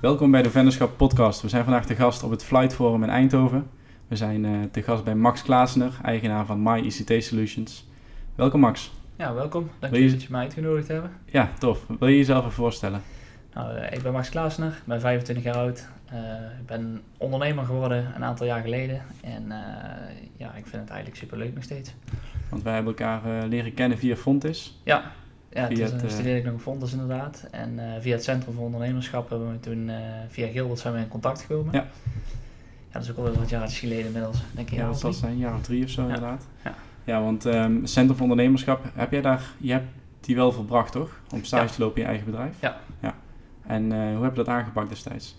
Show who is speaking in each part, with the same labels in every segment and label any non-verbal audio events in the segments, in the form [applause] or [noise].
Speaker 1: Welkom bij de Venderschap Podcast. We zijn vandaag te gast op het Flight Forum in Eindhoven. We zijn uh, te gast bij Max Klaasener, eigenaar van My ICT Solutions. Welkom Max.
Speaker 2: Ja, welkom. Dank je dat je mij uitgenodigd hebt.
Speaker 1: Ja, tof. Wil je jezelf even voorstellen?
Speaker 2: Nou, uh, ik ben Max Klaasener, ik ben 25 jaar oud. Uh, ik ben ondernemer geworden een aantal jaar geleden. En ja, ik vind het eigenlijk super leuk nog steeds.
Speaker 1: Want wij hebben elkaar leren kennen via Fontis.
Speaker 2: Ja, ja, toen het, studeerde ik nog Fontes inderdaad. En uh, via het Centrum voor Ondernemerschap hebben we toen, uh, via Gilbert zijn we in contact gekomen. Ja. Ja, dat is ook alweer wat jaar geleden inmiddels, denk ik.
Speaker 1: Ja, dat zal zijn, een jaar of drie of zo ja. inderdaad. Ja, ja want um, Centrum voor Ondernemerschap, heb jij daar, je hebt die wel verbracht toch? Om stage ja. te lopen in je eigen bedrijf? Ja. ja. En hoe heb je dat aangepakt destijds?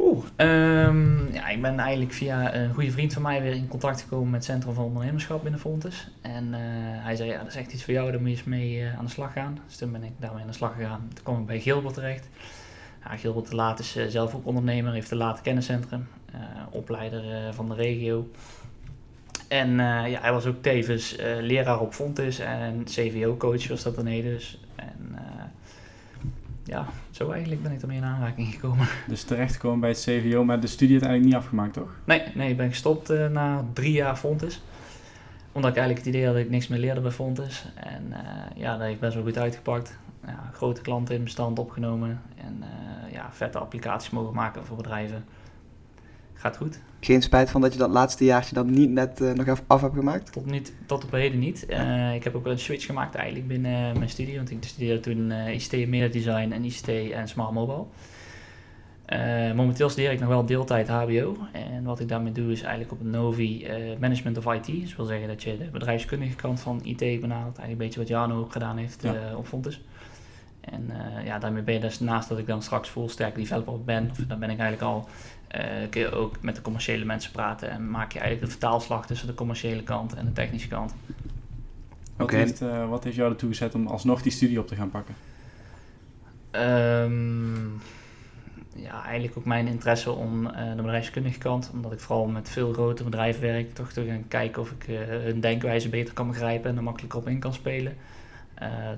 Speaker 2: Oeh, um, ja, ik ben eigenlijk via een goede vriend van mij weer in contact gekomen met het Centrum voor Ondernemerschap binnen Fontes. En uh, hij zei, ja, dat is echt iets voor jou, daar moet je eens mee uh, aan de slag gaan. Dus toen ben ik daarmee aan de slag gegaan. Toen kwam ik bij Gilbert terecht. Ja, Gilbert de Laat is uh, zelf ook ondernemer, heeft de Laat Kenniscentrum, opleider van de regio. En ja, hij was ook tevens leraar op Fontes en CVO-coach was dat dan dus. En ja, zo eigenlijk ben ik ermee in aanraking gekomen.
Speaker 1: Dus terechtgekomen bij het CVO, maar de studie uiteindelijk niet afgemaakt, toch?
Speaker 2: Nee, nee ik ben gestopt uh, na drie jaar Fontes. Omdat ik eigenlijk het idee had dat ik niks meer leerde bij Fontes. En uh, ja, dat heeft best wel goed uitgepakt. Ja, grote klanten in bestand opgenomen. En uh, ja, vette applicaties mogen maken voor bedrijven. Gaat goed.
Speaker 3: Geen spijt van dat je dat laatste jaartje dan niet net uh, nog even af hebt gemaakt?
Speaker 2: Tot, niet, tot op heden niet. Uh, ik heb ook een switch gemaakt eigenlijk binnen mijn studie. Want ik studeerde toen ICT Media Design en ICT en Smart Mobile. momenteel studeer ik nog wel deeltijd HBO. En wat ik daarmee doe is eigenlijk op het Novi Management of IT. Dus dat wil zeggen dat je de bedrijfskundige kant van IT benadert. Eigenlijk een beetje wat Jano ook gedaan heeft ja. op Fontes. En ja, daarmee ben je dus naast dat ik dan straks full stack developer ben, of dan ben ik eigenlijk al uh, kun je ook met de commerciële mensen praten en maak je eigenlijk de vertaalslag tussen de commerciële kant en de technische kant.
Speaker 1: Wat, okay. heeft, uh, wat heeft jou ertoe gezet om alsnog die studie op te gaan pakken?
Speaker 2: Um, ja, eigenlijk ook mijn interesse om uh, de bedrijfskundige kant, omdat ik vooral met veel grote bedrijven werk, toch te gaan kijken of ik hun denkwijze beter kan begrijpen en er makkelijker op in kan spelen.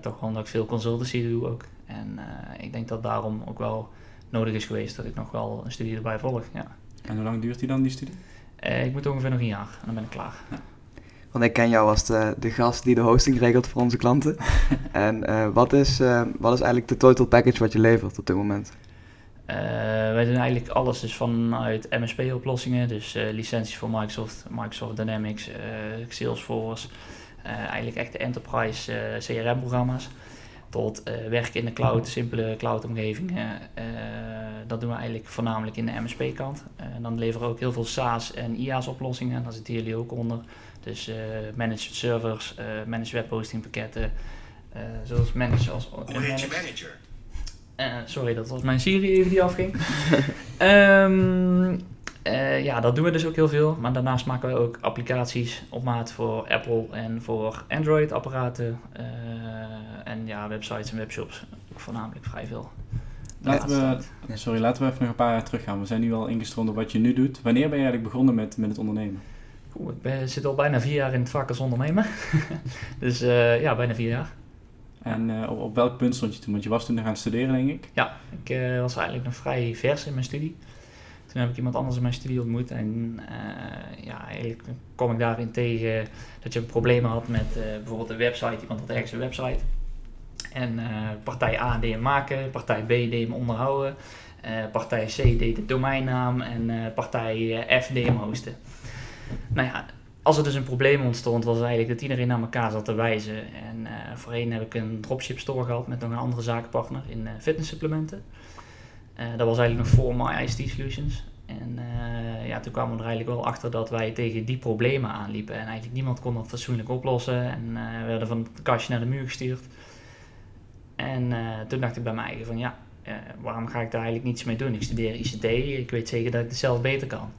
Speaker 2: toch gewoon dat ik veel consultancy doe ook. En ik denk dat daarom ook wel nodig is geweest dat ik nog wel een studie erbij volg. Ja.
Speaker 1: En hoe lang duurt die dan, die studie?
Speaker 2: Uh, ik moet ongeveer nog een jaar en dan ben ik klaar. Ja.
Speaker 3: Want ik ken jou als de, de, gast die de hosting regelt voor onze klanten. [laughs] en uh, wat, is, uh, wat is eigenlijk de total package wat je levert op dit moment?
Speaker 2: wij doen eigenlijk alles dus vanuit MSP-oplossingen, dus licenties voor Microsoft, Microsoft Dynamics, Salesforce, eigenlijk echt de enterprise CRM-programma's tot uh, werken in de cloud, simpele cloud-omgevingen. Uh, dat doen we eigenlijk voornamelijk in de MSP-kant. Uh, dan leveren we ook heel veel SaaS en IaaS-oplossingen. Daar zitten jullie ook onder. Dus managed servers, managed webhosting pakketten. zoals managed als... Hoe heet je manager? sorry, dat was mijn Siri even die afging. um, [laughs] Uh, ja, dat doen we dus ook heel veel. Maar daarnaast maken we ook applicaties op maat voor Apple en voor Android-apparaten. Uh, en ja, websites en webshops. Voornamelijk vrij veel.
Speaker 1: Laten we, sorry, laten we even nog een paar jaar teruggaan. We zijn nu al ingestroomd op wat je nu doet. Wanneer ben je eigenlijk begonnen met, met het ondernemen?
Speaker 2: Oeh, ik ben, zit al bijna vier jaar in het vak als ondernemer. [laughs] dus uh, ja, bijna vier jaar.
Speaker 1: En op, op, welk punt stond je toen? Want je was toen nog aan het studeren, denk ik.
Speaker 2: Ja, ik was eigenlijk nog vrij vers in mijn studie. Toen heb ik iemand anders in mijn studie ontmoet en uh, ja, eigenlijk kwam ik daarin tegen dat je problemen had met uh, bijvoorbeeld een website. Iemand had ergens een website. En uh, partij A deed hem maken, partij B deed hem onderhouden, partij C deed de domeinnaam en partij F deed hem hosten. Nou ja, als er dus een probleem ontstond, was eigenlijk dat iedereen naar elkaar zat te wijzen. En voorheen heb ik een dropship store gehad met nog een andere zakenpartner in fitnesssupplementen. Uh, dat was eigenlijk nog voor My ICT Solutions. En uh, ja, toen kwamen we er eigenlijk wel achter dat wij tegen die problemen aanliepen. En eigenlijk niemand kon dat fatsoenlijk oplossen. En uh, we werden van het kastje naar de muur gestuurd. En toen dacht ik bij mij van ja, waarom ga ik daar eigenlijk niets mee doen? Ik studeer ICT, ik weet zeker dat ik het zelf beter kan.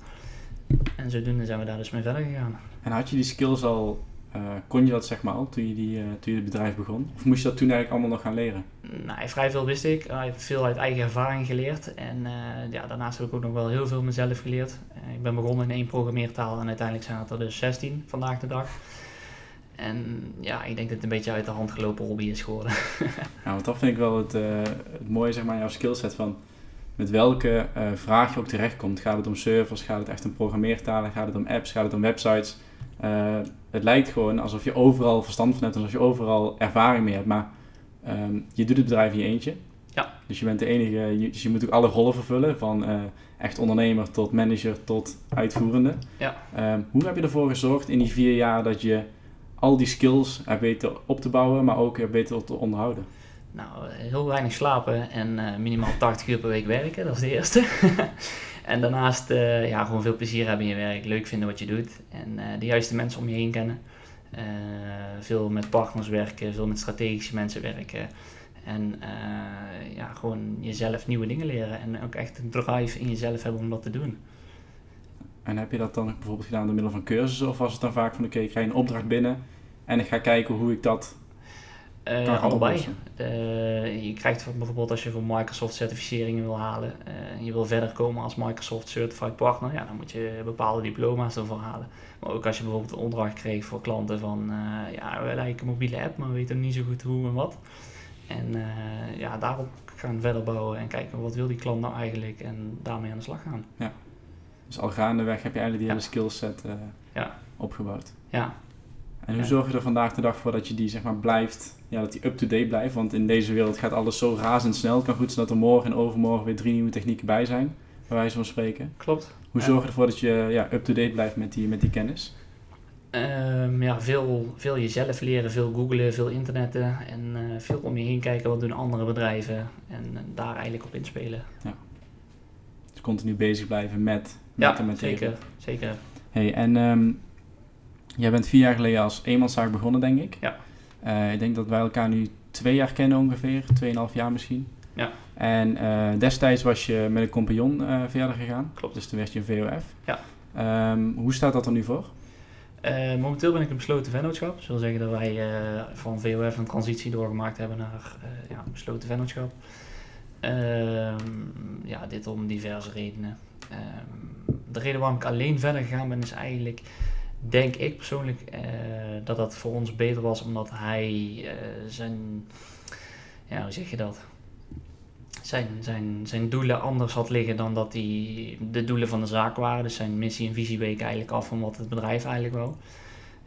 Speaker 2: En zodoende zijn we daar dus mee verder gegaan.
Speaker 1: En had je die skills al uh, kon je dat zeg maar al toen je, die, uh, toen je het bedrijf begon? Of moest je dat toen eigenlijk allemaal nog gaan leren?
Speaker 2: Nou, vrij veel wist ik. Ik heb veel uit eigen ervaring geleerd. En uh, ja, daarnaast heb ik ook nog wel heel veel mezelf geleerd. ik ben begonnen in één programmeertaal en uiteindelijk zijn het er dus 16 vandaag de dag. En ja, ik denk dat het een beetje uit de hand gelopen hobby is geworden.
Speaker 1: ja, [laughs] want dat vind ik wel het, het mooie zeg maar, jouw skillset van met welke vraag je ook terechtkomt. Gaat het om servers, gaat het echt om programmeertalen, gaat het om apps, gaat het om websites. Het lijkt gewoon alsof je overal verstand van hebt en alsof je overal ervaring mee hebt. Maar ehm, je doet het bedrijf in je eentje.
Speaker 2: Ja.
Speaker 1: Dus je bent de enige, je, dus je moet ook alle rollen vervullen, van uh, echt ondernemer tot manager tot uitvoerende.
Speaker 2: Ja.
Speaker 1: Um, hoe heb je ervoor gezorgd in die vier jaar dat je al die skills hebt weten op te bouwen, maar ook hebt weten te onderhouden?
Speaker 2: Nou, heel weinig slapen en uh, minimaal 80 uur per week werken, dat is de eerste. [laughs] en daarnaast uh, ja, gewoon veel plezier hebben in je werk, leuk vinden wat je doet en de juiste mensen om je heen kennen. veel met partners werken, veel met strategische mensen werken. En ja, gewoon jezelf nieuwe dingen leren en ook echt een drive in jezelf hebben om dat te doen.
Speaker 1: En heb je dat dan bijvoorbeeld gedaan door middel van cursussen? Of was het dan vaak van oké, ik krijg een opdracht binnen en ik ga kijken hoe ik dat uh,
Speaker 2: allebei. je krijgt bijvoorbeeld als je voor Microsoft certificeringen wil halen uh, en je wil verder komen als Microsoft Certified Partner, ja, dan moet je bepaalde diploma's ervoor halen. Maar ook als je bijvoorbeeld een opdracht kreeg voor klanten van ja, we lijken een mobiele app, maar we weten niet zo goed hoe en wat. En ja, daarop gaan verder bouwen en kijken wat wil die klant nou eigenlijk en daarmee aan de slag gaan.
Speaker 1: Ja. Dus al gaandeweg heb je eigenlijk die hele skillset
Speaker 2: ja.
Speaker 1: opgebouwd.
Speaker 2: Ja.
Speaker 1: En hoe zorg je er vandaag de dag voor dat je die zeg maar blijft, ja, dat die up-to-date blijft? Want in deze wereld gaat alles zo razendsnel. Het kan goed zijn dat er morgen en overmorgen weer drie nieuwe technieken bij zijn, bij wijze van spreken.
Speaker 2: Klopt.
Speaker 1: Hoe zorg je ervoor dat je ja, up-to-date blijft met die, met die kennis?
Speaker 2: Um, ja, veel, veel jezelf leren, veel googlen, veel internetten en uh, veel om je heen kijken wat doen andere bedrijven en uh, daar eigenlijk op inspelen.
Speaker 1: Ja. Dus continu bezig blijven met, met
Speaker 2: ja,
Speaker 1: de materie.
Speaker 2: zeker, zeker.
Speaker 1: Hey, en um, jij bent vier jaar geleden als eenmanszaak begonnen, denk ik.
Speaker 2: Ja.
Speaker 1: Uh, ik denk dat wij elkaar nu twee jaar kennen ongeveer, tweeënhalf jaar misschien.
Speaker 2: Ja.
Speaker 1: En destijds was je met een compagnon verder gegaan.
Speaker 2: Klopt.
Speaker 1: Dus toen werd je een VOF.
Speaker 2: Ja.
Speaker 1: Um, hoe staat dat er nu voor?
Speaker 2: Uh, momenteel ben ik een besloten vennootschap. Dat wil zeggen dat wij uh, van VOF een transitie doorgemaakt hebben naar uh, ja, een besloten vennootschap. Ehm, ja, dit om diverse redenen. Ehm, de reden waarom ik alleen verder gegaan ben is eigenlijk, denk ik persoonlijk, dat dat voor ons beter was omdat hij zijn, ja, hoe zeg je dat? zijn, zijn, zijn doelen anders had liggen dan dat die de doelen van de zaak waren. Dus zijn missie en visie week eigenlijk af van wat het bedrijf eigenlijk wou.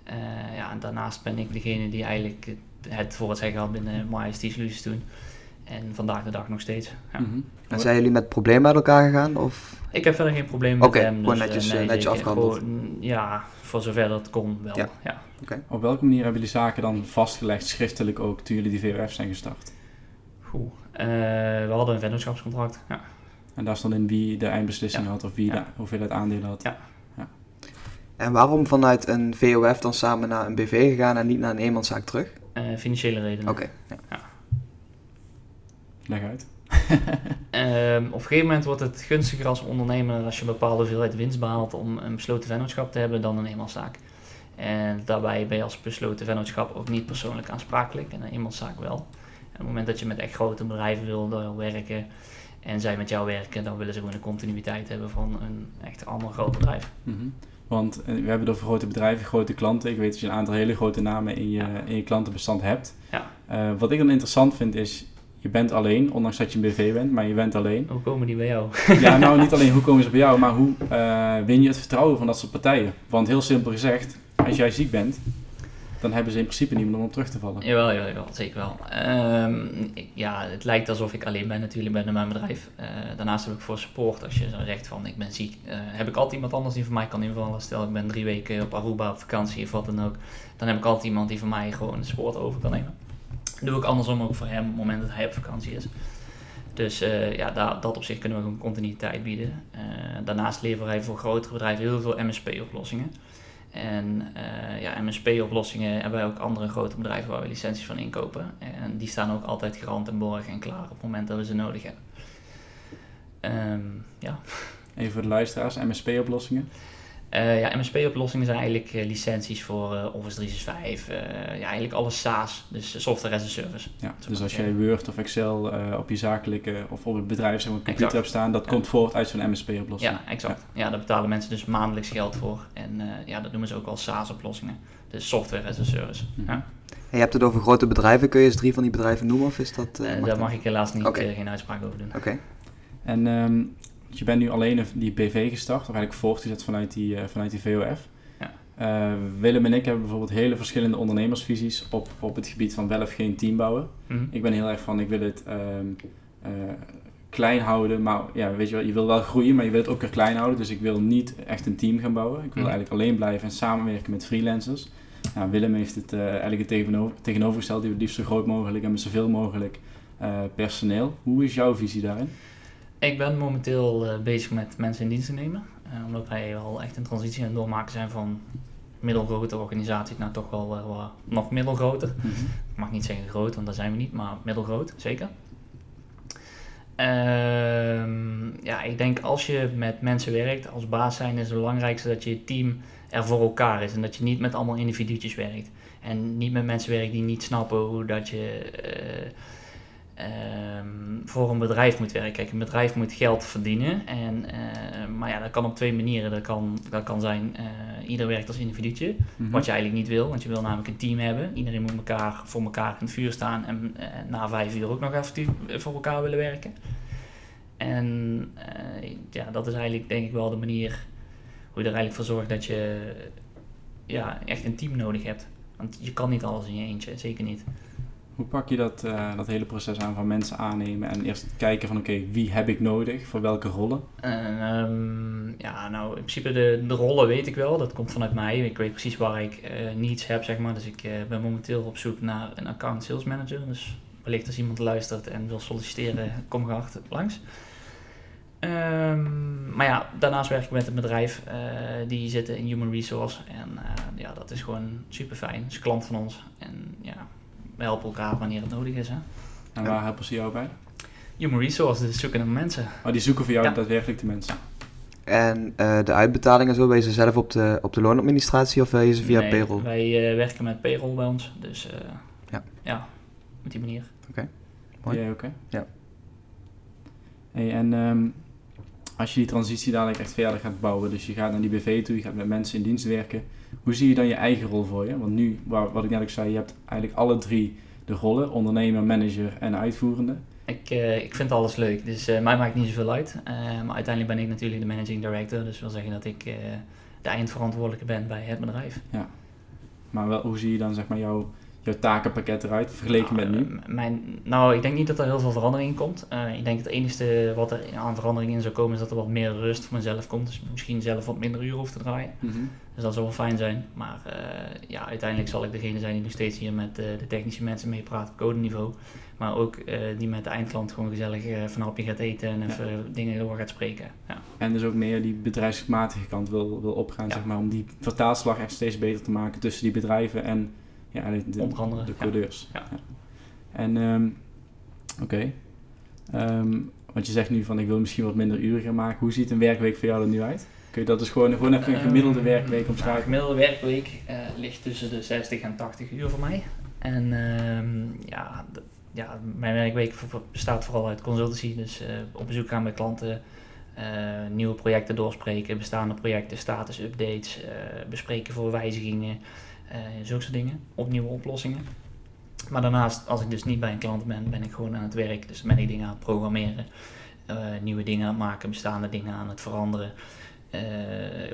Speaker 2: Uh, ja, en daarnaast ben ik degene die eigenlijk het voor het zeggen had binnen MyST Solutions toen. En vandaag de dag nog steeds. Ja.
Speaker 3: Mm -hmm. En zijn jullie met problemen met elkaar gegaan? Of?
Speaker 2: Ik heb verder geen probleem met hem.
Speaker 3: Dus, netjes, uh, nee, netjes afgehandeld.
Speaker 2: ja, voor zover dat kon wel. Ja. ja.
Speaker 3: Okay.
Speaker 1: Op welke manier hebben jullie zaken dan vastgelegd, schriftelijk ook, toen jullie die VOF zijn gestart?
Speaker 2: Oeh. Uh, we hadden een vennootschapscontract. Ja.
Speaker 1: En daar stond in wie de eindbeslissing ja. had of wie ja. de hoeveelheid aandelen had.
Speaker 2: Ja.
Speaker 1: ja.
Speaker 3: En waarom vanuit een VOF dan samen naar een BV gegaan en niet naar een eenmanszaak terug?
Speaker 2: Uh, financiële redenen.
Speaker 3: Oké. Okay.
Speaker 2: Ja.
Speaker 1: Leg uit.
Speaker 2: Um, [laughs] op een gegeven moment wordt het gunstiger als ondernemer als je een bepaalde hoeveelheid winst behaalt om een besloten vennootschap te hebben dan een eenmanszaak. En daarbij ben je als besloten vennootschap ook niet persoonlijk aansprakelijk en een eenmanszaak wel. op het moment dat je met echt grote bedrijven wil werken en zij met jou werken, dan willen ze gewoon een continuïteit hebben van een echt ander groot bedrijf.
Speaker 1: Mm -hmm. Want we hebben het over grote bedrijven, grote klanten. Ik weet dat je een aantal hele grote namen in je, ja. in je klantenbestand hebt.
Speaker 2: Ja.
Speaker 1: Uh, wat ik dan interessant vind is, je bent alleen, ondanks dat je een BV bent, maar je bent alleen.
Speaker 2: Hoe komen die bij jou?
Speaker 1: ja, nou niet [laughs] alleen hoe komen ze bij jou, maar hoe uh, win je het vertrouwen van dat soort partijen? Want heel simpel gezegd, als jij ziek bent, dan hebben ze in principe niemand om op terug te vallen.
Speaker 2: Jawel, jawel, jawel zeker wel. Um, ja, het lijkt alsof ik alleen ben natuurlijk binnen mijn bedrijf. Uh, daarnaast heb ik voor support, als je zo zegt van ik ben ziek, uh, heb ik altijd iemand anders die voor mij kan invallen. Stel ik ben drie weken op Aruba op vakantie of wat dan ook. Dan heb ik altijd iemand die voor mij gewoon de support over kan nemen. Doe ik andersom ook voor hem op het moment dat hij op vakantie is. Dus uh, ja, dat op zich kunnen we gewoon continuïteit bieden. daarnaast leveren wij voor grotere bedrijven heel veel MSP-oplossingen. En uh, ja, MSP-oplossingen hebben wij ook andere grote bedrijven waar we licenties van inkopen. En die staan ook altijd garant en borg en klaar op het moment dat we ze nodig hebben. Um, ja.
Speaker 1: Even voor de luisteraars, MSP-oplossingen?
Speaker 2: Uh, ja, MSP-oplossingen zijn eigenlijk uh, licenties voor uh, Office 365. ja, eigenlijk alles SaaS, dus software as a service.
Speaker 1: Ja, dus als jij Word of Excel op je zakelijke of op het bedrijf zeg maar, computer hebt staan, dat ja. komt voort uit zo'n MSP-oplossing.
Speaker 2: Ja, exact. Ja. ja. daar betalen mensen dus maandelijks geld voor. En ja, dat noemen ze ook wel SaaS-oplossingen. Dus software as a service. Mm -hmm. ja.
Speaker 3: Je hebt het over grote bedrijven. Kun je eens drie van die bedrijven noemen? Of is dat,
Speaker 2: daar mag ik helaas niet, okay. geen uitspraak over doen.
Speaker 3: Oké. Okay.
Speaker 1: En je bent nu alleen een- die BV gestart, of eigenlijk voortgezet vanuit die, eh, vanuit die VOF.
Speaker 2: Ja.
Speaker 1: Eh, Willem en ik hebben bijvoorbeeld hele verschillende ondernemersvisies op, op het gebied van wel of geen team bouwen.
Speaker 2: Mhm.
Speaker 1: Ik ben heel erg van, ik wil het ehm, eh, klein houden, maar ja, weet je wel, je wil wel groeien, maar je wil het ook weer klein houden. Dus ik wil niet echt een team gaan bouwen. Ik wil
Speaker 2: Mhm.
Speaker 1: eigenlijk alleen blijven en samenwerken met freelancers. Nou, Willem heeft het eigenlijk het tegenover, tegenovergesteld, die wil het liefst zo groot mogelijk en met zoveel mogelijk personeel. Hoe is jouw visie daarin?
Speaker 2: Ik ben momenteel eh, bezig met mensen in dienst te nemen. eh, omdat wij wel echt een transitie aan het doormaken zijn van middelgrote organisaties naar toch wel eh, nog middelgroter. Ik mag niet zeggen groot, want dat zijn we niet, maar middelgroot, zeker. Ehm, ja, ik denk als je met mensen werkt, als baas zijn, is het belangrijkste dat je team er voor elkaar is. En dat je niet met allemaal individuutjes werkt. En niet met mensen werkt die niet snappen hoe dat je eh, ehm, voor een bedrijf moet werken. Kijk, een bedrijf moet geld verdienen. En, eh, maar ja, dat kan op twee manieren. Dat kan, dat kan zijn, eh ieder werkt als individuutje.
Speaker 1: Mhm.
Speaker 2: Wat je eigenlijk niet wil, want je wil namelijk een team hebben. Iedereen moet elkaar, voor elkaar in het vuur staan en eh, na vijf uur ook nog effectief voor elkaar willen werken. En ja, dat is eigenlijk denk ik wel de manier hoe je er eigenlijk voor zorgt dat je ja, echt een team nodig hebt. Want je kan niet alles in je eentje, zeker niet.
Speaker 1: Hoe pak je dat, eh, dat hele proces aan van mensen aannemen en eerst kijken van oké, wie heb ik nodig voor welke rollen?
Speaker 2: En, ehm, ja, nou, in principe de, de rollen weet ik wel. Dat komt vanuit mij. Ik weet precies waar ik eh niets heb, zeg maar. Dus ik eh, ben momenteel op zoek naar een account sales manager. Dus wellicht als iemand luistert en wil solliciteren, kom graag langs. Ehm, maar ja, daarnaast werk ik met een bedrijf. die zitten in Human Resource. En ja, dat is gewoon super fijn. Het is klant van ons. En ja, we helpen elkaar wanneer het nodig is. Hè.
Speaker 1: En waar helpen ze jou bij?
Speaker 2: Human Resource, dus zoeken naar mensen.
Speaker 1: Oh, die zoeken voor jou
Speaker 2: Ja.
Speaker 1: daadwerkelijk de mensen.
Speaker 3: En eh, de uitbetalingen zo, ben je ze zelf op de, op de loonadministratie of wil je ze via
Speaker 2: Nee,
Speaker 3: payroll?
Speaker 2: Wij eh, werken met payroll bij ons. Dus eh,
Speaker 3: Ja.
Speaker 2: ja, op die manier.
Speaker 3: Mooi.
Speaker 1: Jij ook, hè?
Speaker 3: Ja.
Speaker 1: Hey, en ehm, als je die transitie dadelijk echt verder gaat bouwen, dus je gaat naar die BV toe, je gaat met mensen in dienst werken, hoe zie je dan je eigen rol voor je? Want nu, waar, wat ik net ook zei, je hebt eigenlijk alle drie de rollen, ondernemer, manager en uitvoerende.
Speaker 2: Ik, eh, ik vind alles leuk, dus eh, mij maakt niet zoveel uit. Eh, maar uiteindelijk ben ik natuurlijk de managing director. Dus wil zeggen dat ik de eindverantwoordelijke ben bij het bedrijf.
Speaker 1: Maar wel, hoe zie je dan zeg maar jouw, jouw takenpakket eruit vergeleken met
Speaker 2: Nou,
Speaker 1: nu?
Speaker 2: eh, Mijn, nou, ik denk niet dat er heel veel verandering in komt. Eh, ik denk het enige wat er aan verandering in zou komen is dat er wat meer rust voor mezelf komt. Dus misschien zelf wat minder uren hoef te draaien.
Speaker 1: Mhm.
Speaker 2: Dus dat zou wel fijn zijn. Maar eh, ja, uiteindelijk zal ik degene zijn die nog steeds hier met de technische mensen meepraat op codeniveau. Maar ook die met de eindklant gewoon gezellig van hapje gaat eten en even dingen door gaat spreken. Ja.
Speaker 1: En dus ook meer die bedrijfsmatige kant wil, wil opgaan,
Speaker 2: Ja.
Speaker 1: zeg maar, om die vertaalslag echt steeds beter te maken tussen die bedrijven en ja, de,
Speaker 2: Onder andere,
Speaker 1: de
Speaker 2: ja.
Speaker 1: codeurs.
Speaker 2: Ja.
Speaker 1: En ehm, oké, Ehm, want je zegt nu van ik wil misschien wat minder uren gaan maken. Hoe ziet een werkweek voor jou er nu uit? Kun je dat dus gewoon, gewoon even een gemiddelde
Speaker 2: Ehm,
Speaker 1: werkweek
Speaker 2: nou,
Speaker 1: omschrijven?
Speaker 2: Een gemiddelde werkweek eh, ligt tussen de 60 en 80 uur voor mij. En ehm, ja, ja, mijn werkweek bestaat vooral uit consultancy. Dus eh, op bezoek gaan bij klanten, eh, nieuwe projecten doorspreken, bestaande projecten, status updates, eh, bespreken voor wijzigingen, zulke soort dingen, op nieuwe oplossingen. Maar daarnaast, als ik dus niet bij een klant ben, ben ik gewoon aan het werk. Dus ben ik dingen aan het programmeren, eh, nieuwe dingen aan het maken, bestaande dingen aan het veranderen eh,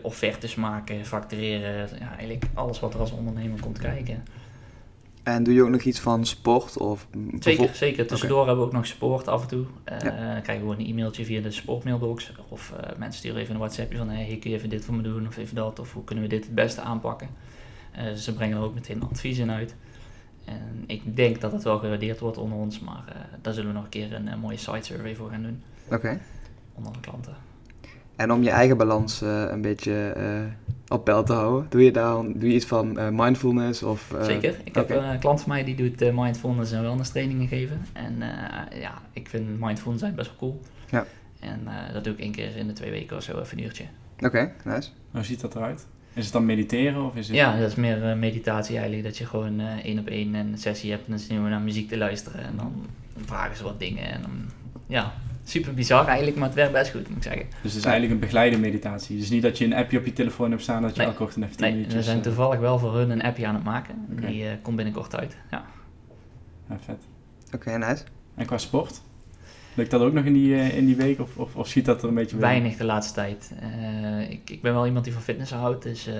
Speaker 2: offertes maken, factureren, ja, eigenlijk alles wat er als ondernemer komt kijken.
Speaker 3: En doe je ook nog iets van sport of
Speaker 2: Zeker, zeker. Tussendoor hebben we ook nog support af en toe. Eh Dan krijgen we gewoon een e-mailtje via de supportmailbox. Of eh, mensen sturen even een WhatsAppje van hey, kun je even dit voor me doen of even dat. Of hoe kunnen we dit het beste aanpakken. Eh, ze brengen er ook meteen advies in uit. En ik denk dat het wel gewaardeerd wordt onder ons, maar eh, daar zullen we nog een keer een, eh, mooie site survey voor gaan doen
Speaker 3: Oké.
Speaker 2: onder de klanten.
Speaker 3: En om je eigen balans eh, een beetje eh, op peil te houden, doe je, daar, doe je iets van eh, mindfulness of... eh,
Speaker 2: Zeker. Ik heb een klant van mij die doet eh, mindfulness en wellness trainingen geven. En eh, ja, ik vind mindfulness zijn best wel cool.
Speaker 3: Ja.
Speaker 2: En eh, dat doe ik één keer in de twee weken of zo, even een uurtje.
Speaker 3: Oké, nice.
Speaker 1: Hoe ziet dat eruit? Is het dan mediteren of is het...
Speaker 2: Ja, dat is meer eh, meditatie eigenlijk. Dat je gewoon eh, één op één een sessie hebt en dan zitten we naar muziek te luisteren. En dan vragen ze wat dingen. En dan, ja, super bizar eigenlijk, maar het werkt best goed, moet ik zeggen.
Speaker 1: Dus het is eigenlijk een begeleide meditatie. Dus niet dat je een appje op je telefoon hebt staan dat je
Speaker 2: Nee.
Speaker 1: elke ochtend even 10
Speaker 2: Nee,
Speaker 1: minuutjes...
Speaker 2: we zijn
Speaker 1: eh,
Speaker 2: toevallig wel voor hun een appje aan het maken. Die eh, komt binnenkort uit. Ja.
Speaker 1: ja, vet.
Speaker 3: Oké, nice.
Speaker 1: En qua sport? Lukt dat ook nog in die, eh, in die week of, of, of schiet dat er een beetje?
Speaker 2: Weinig de laatste tijd. Eh, ik, ik ben wel iemand die van fitness houdt, dus eh,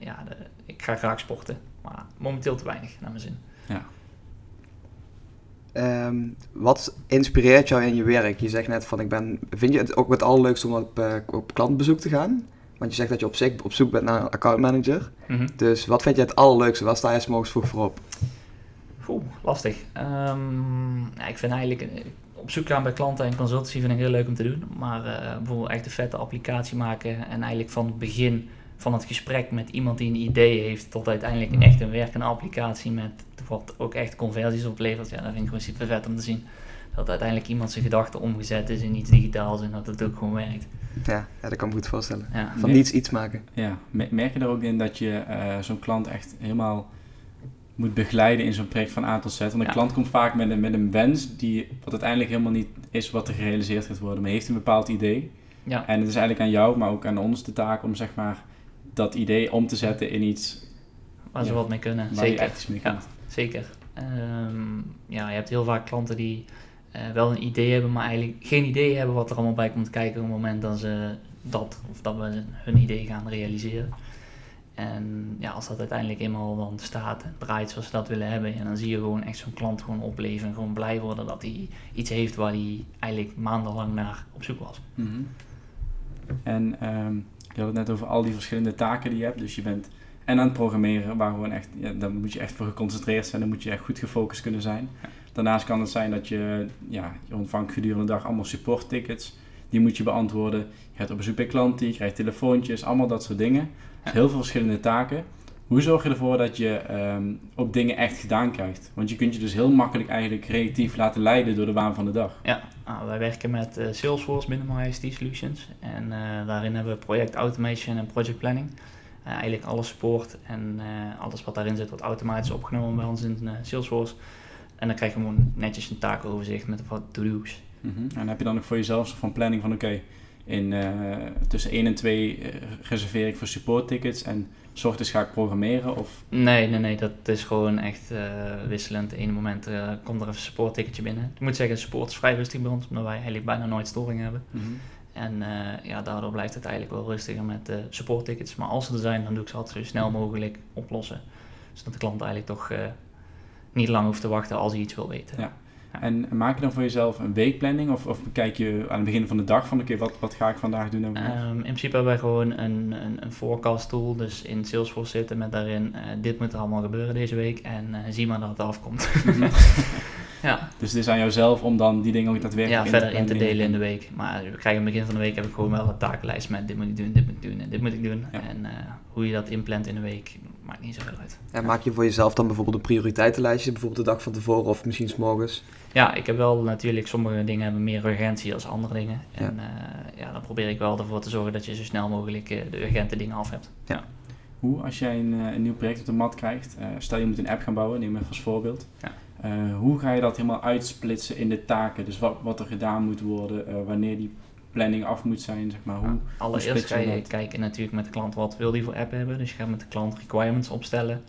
Speaker 2: ja, de- ik ga graag sporten. Maar momenteel te weinig, naar mijn zin.
Speaker 3: Ehm, wat inspireert jou in je werk? Je zegt net van ik ben. Vind je het ook het allerleukste om op, op klantbezoek te gaan? Want je zegt dat je op, zich, op zoek bent naar een accountmanager. Dus wat vind je het allerleukste? Waar sta je 's morgens vroeg voor op?
Speaker 2: Oeh, lastig. Ehm, ja, ik vind eigenlijk op zoek gaan bij klanten en consultancy vind ik heel leuk om te doen. Maar eh, bijvoorbeeld echt een vette applicatie maken en eigenlijk van het begin van het gesprek met iemand die een idee heeft tot uiteindelijk echt een werkende applicatie met wat ook echt conversies oplevert. Ja, dat vind ik gewoon super vet om te zien. Dat uiteindelijk iemand zijn gedachten omgezet is in iets digitaals en dat het ook gewoon werkt.
Speaker 3: Ja, ja dat kan ik me goed voorstellen.
Speaker 2: Ja.
Speaker 3: Van niets iets maken.
Speaker 1: Ja, me- merk je er ook in dat je eh, zo'n klant echt helemaal moet begeleiden in zo'n project van A tot Z? Want een
Speaker 2: Ja.
Speaker 1: klant komt vaak met een, met een wens die wat uiteindelijk helemaal niet is wat er gerealiseerd gaat worden, maar heeft een bepaald idee.
Speaker 2: Ja.
Speaker 1: En het is eigenlijk aan jou, maar ook aan ons de taak om zeg maar dat idee om te zetten in iets
Speaker 2: Waar ze wat mee kunnen.
Speaker 1: waar je
Speaker 2: Zeker.
Speaker 1: echt iets mee
Speaker 2: Ja. Zeker. Ehm, ja, je hebt heel vaak klanten die eh, wel een idee hebben, maar eigenlijk geen idee hebben wat er allemaal bij komt kijken op het moment dat ze dat of dat we hun idee gaan realiseren. En ja, als dat uiteindelijk eenmaal dan staat en draait zoals ze dat willen hebben, ja, dan zie je gewoon echt zo'n klant gewoon opleven en gewoon blij worden dat hij iets heeft waar hij eigenlijk maandenlang naar op zoek was.
Speaker 1: Mhm. En ehm, je had het net over al die verschillende taken die je hebt. Dus je bent en aan het programmeren, waar gewoon echt, ja, daar moet je echt voor geconcentreerd zijn. Dan moet je echt goed gefocust kunnen zijn. Daarnaast kan het zijn dat je, ja, je ontvangt gedurende de dag allemaal support tickets. Die moet je beantwoorden. Je gaat op bezoek bij klanten, je krijgt telefoontjes, allemaal dat soort dingen. Heel veel verschillende taken. Hoe zorg je ervoor dat je ehm, ook dingen echt gedaan krijgt? Want je kunt je dus heel makkelijk eigenlijk creatief laten leiden door de waan van de dag.
Speaker 2: Ja, nou, wij werken met eh, Salesforce binnen MyICT Solutions. En eh, daarin hebben we project automation en project planning. Eh, eigenlijk alle support en alles wat daarin zit wordt automatisch opgenomen bij ons in Salesforce. En dan krijg je gewoon netjes een takenoverzicht met wat to-do's.
Speaker 1: Mhm. En heb je dan ook voor jezelf zo van planning van oké, in eh, tussen 1 en 2 eh, reserveer ik voor support tickets en s ochtends ga ik programmeren of
Speaker 2: Nee, nee, nee, dat is gewoon echt eh, wisselend. Ene moment komt er even een support ticketje binnen. Ik moet zeggen, support is vrij rustig bij ons, omdat wij eigenlijk bijna nooit storing hebben. En eh, ja, daardoor blijft het eigenlijk wel rustiger met support tickets. Maar als ze er zijn, dan doe ik ze altijd zo snel mogelijk oplossen. Zodat de klant eigenlijk toch niet lang hoeft te wachten als hij iets wil weten.
Speaker 1: Ja. En maak je dan voor jezelf een weekplanning of, of kijk je aan het begin van de dag van oké, wat, wat ga ik vandaag doen? En
Speaker 2: Ehm, in principe hebben wij gewoon een, een, een forecast tool, dus in Salesforce zitten met daarin, eh, dit moet er allemaal gebeuren deze week en eh, zie maar dat het afkomt.
Speaker 1: Mhm. [laughs]
Speaker 2: ja,
Speaker 1: Dus het is aan jouzelf om dan die dingen ook daadwerkelijk
Speaker 2: ja, verder in te delen in de week. Maar we krijgen aan het begin van de week heb ik gewoon wel een takenlijst met dit moet ik doen, dit moet ik doen en dit moet ik doen.
Speaker 1: Ja.
Speaker 2: En eh, hoe je dat inplant in de week, maakt niet zoveel uit.
Speaker 3: En maak je voor jezelf dan bijvoorbeeld een prioriteitenlijstje, bijvoorbeeld de dag van tevoren of misschien 's morgens?
Speaker 2: Ja, ik heb wel natuurlijk, sommige dingen hebben meer urgentie als andere dingen. En ja. ja, dan probeer ik wel ervoor te zorgen dat je zo snel mogelijk eh, de urgente dingen af hebt.
Speaker 1: Hoe, als jij een, eh, een nieuw project op de mat krijgt, eh, stel je moet een app gaan bouwen, neem even als voorbeeld.
Speaker 2: Ja.
Speaker 1: Eh, hoe ga je dat helemaal uitsplitsen in de taken? Dus wat, wat er gedaan moet worden, eh, wanneer die planning af moet zijn, zeg maar. Hoe,
Speaker 2: Nou, allereerst
Speaker 1: splits
Speaker 2: ga
Speaker 1: je
Speaker 2: je
Speaker 1: dat?
Speaker 2: kijken natuurlijk met de klant wat wil die voor app hebben. Dus je gaat met de klant requirements opstellen.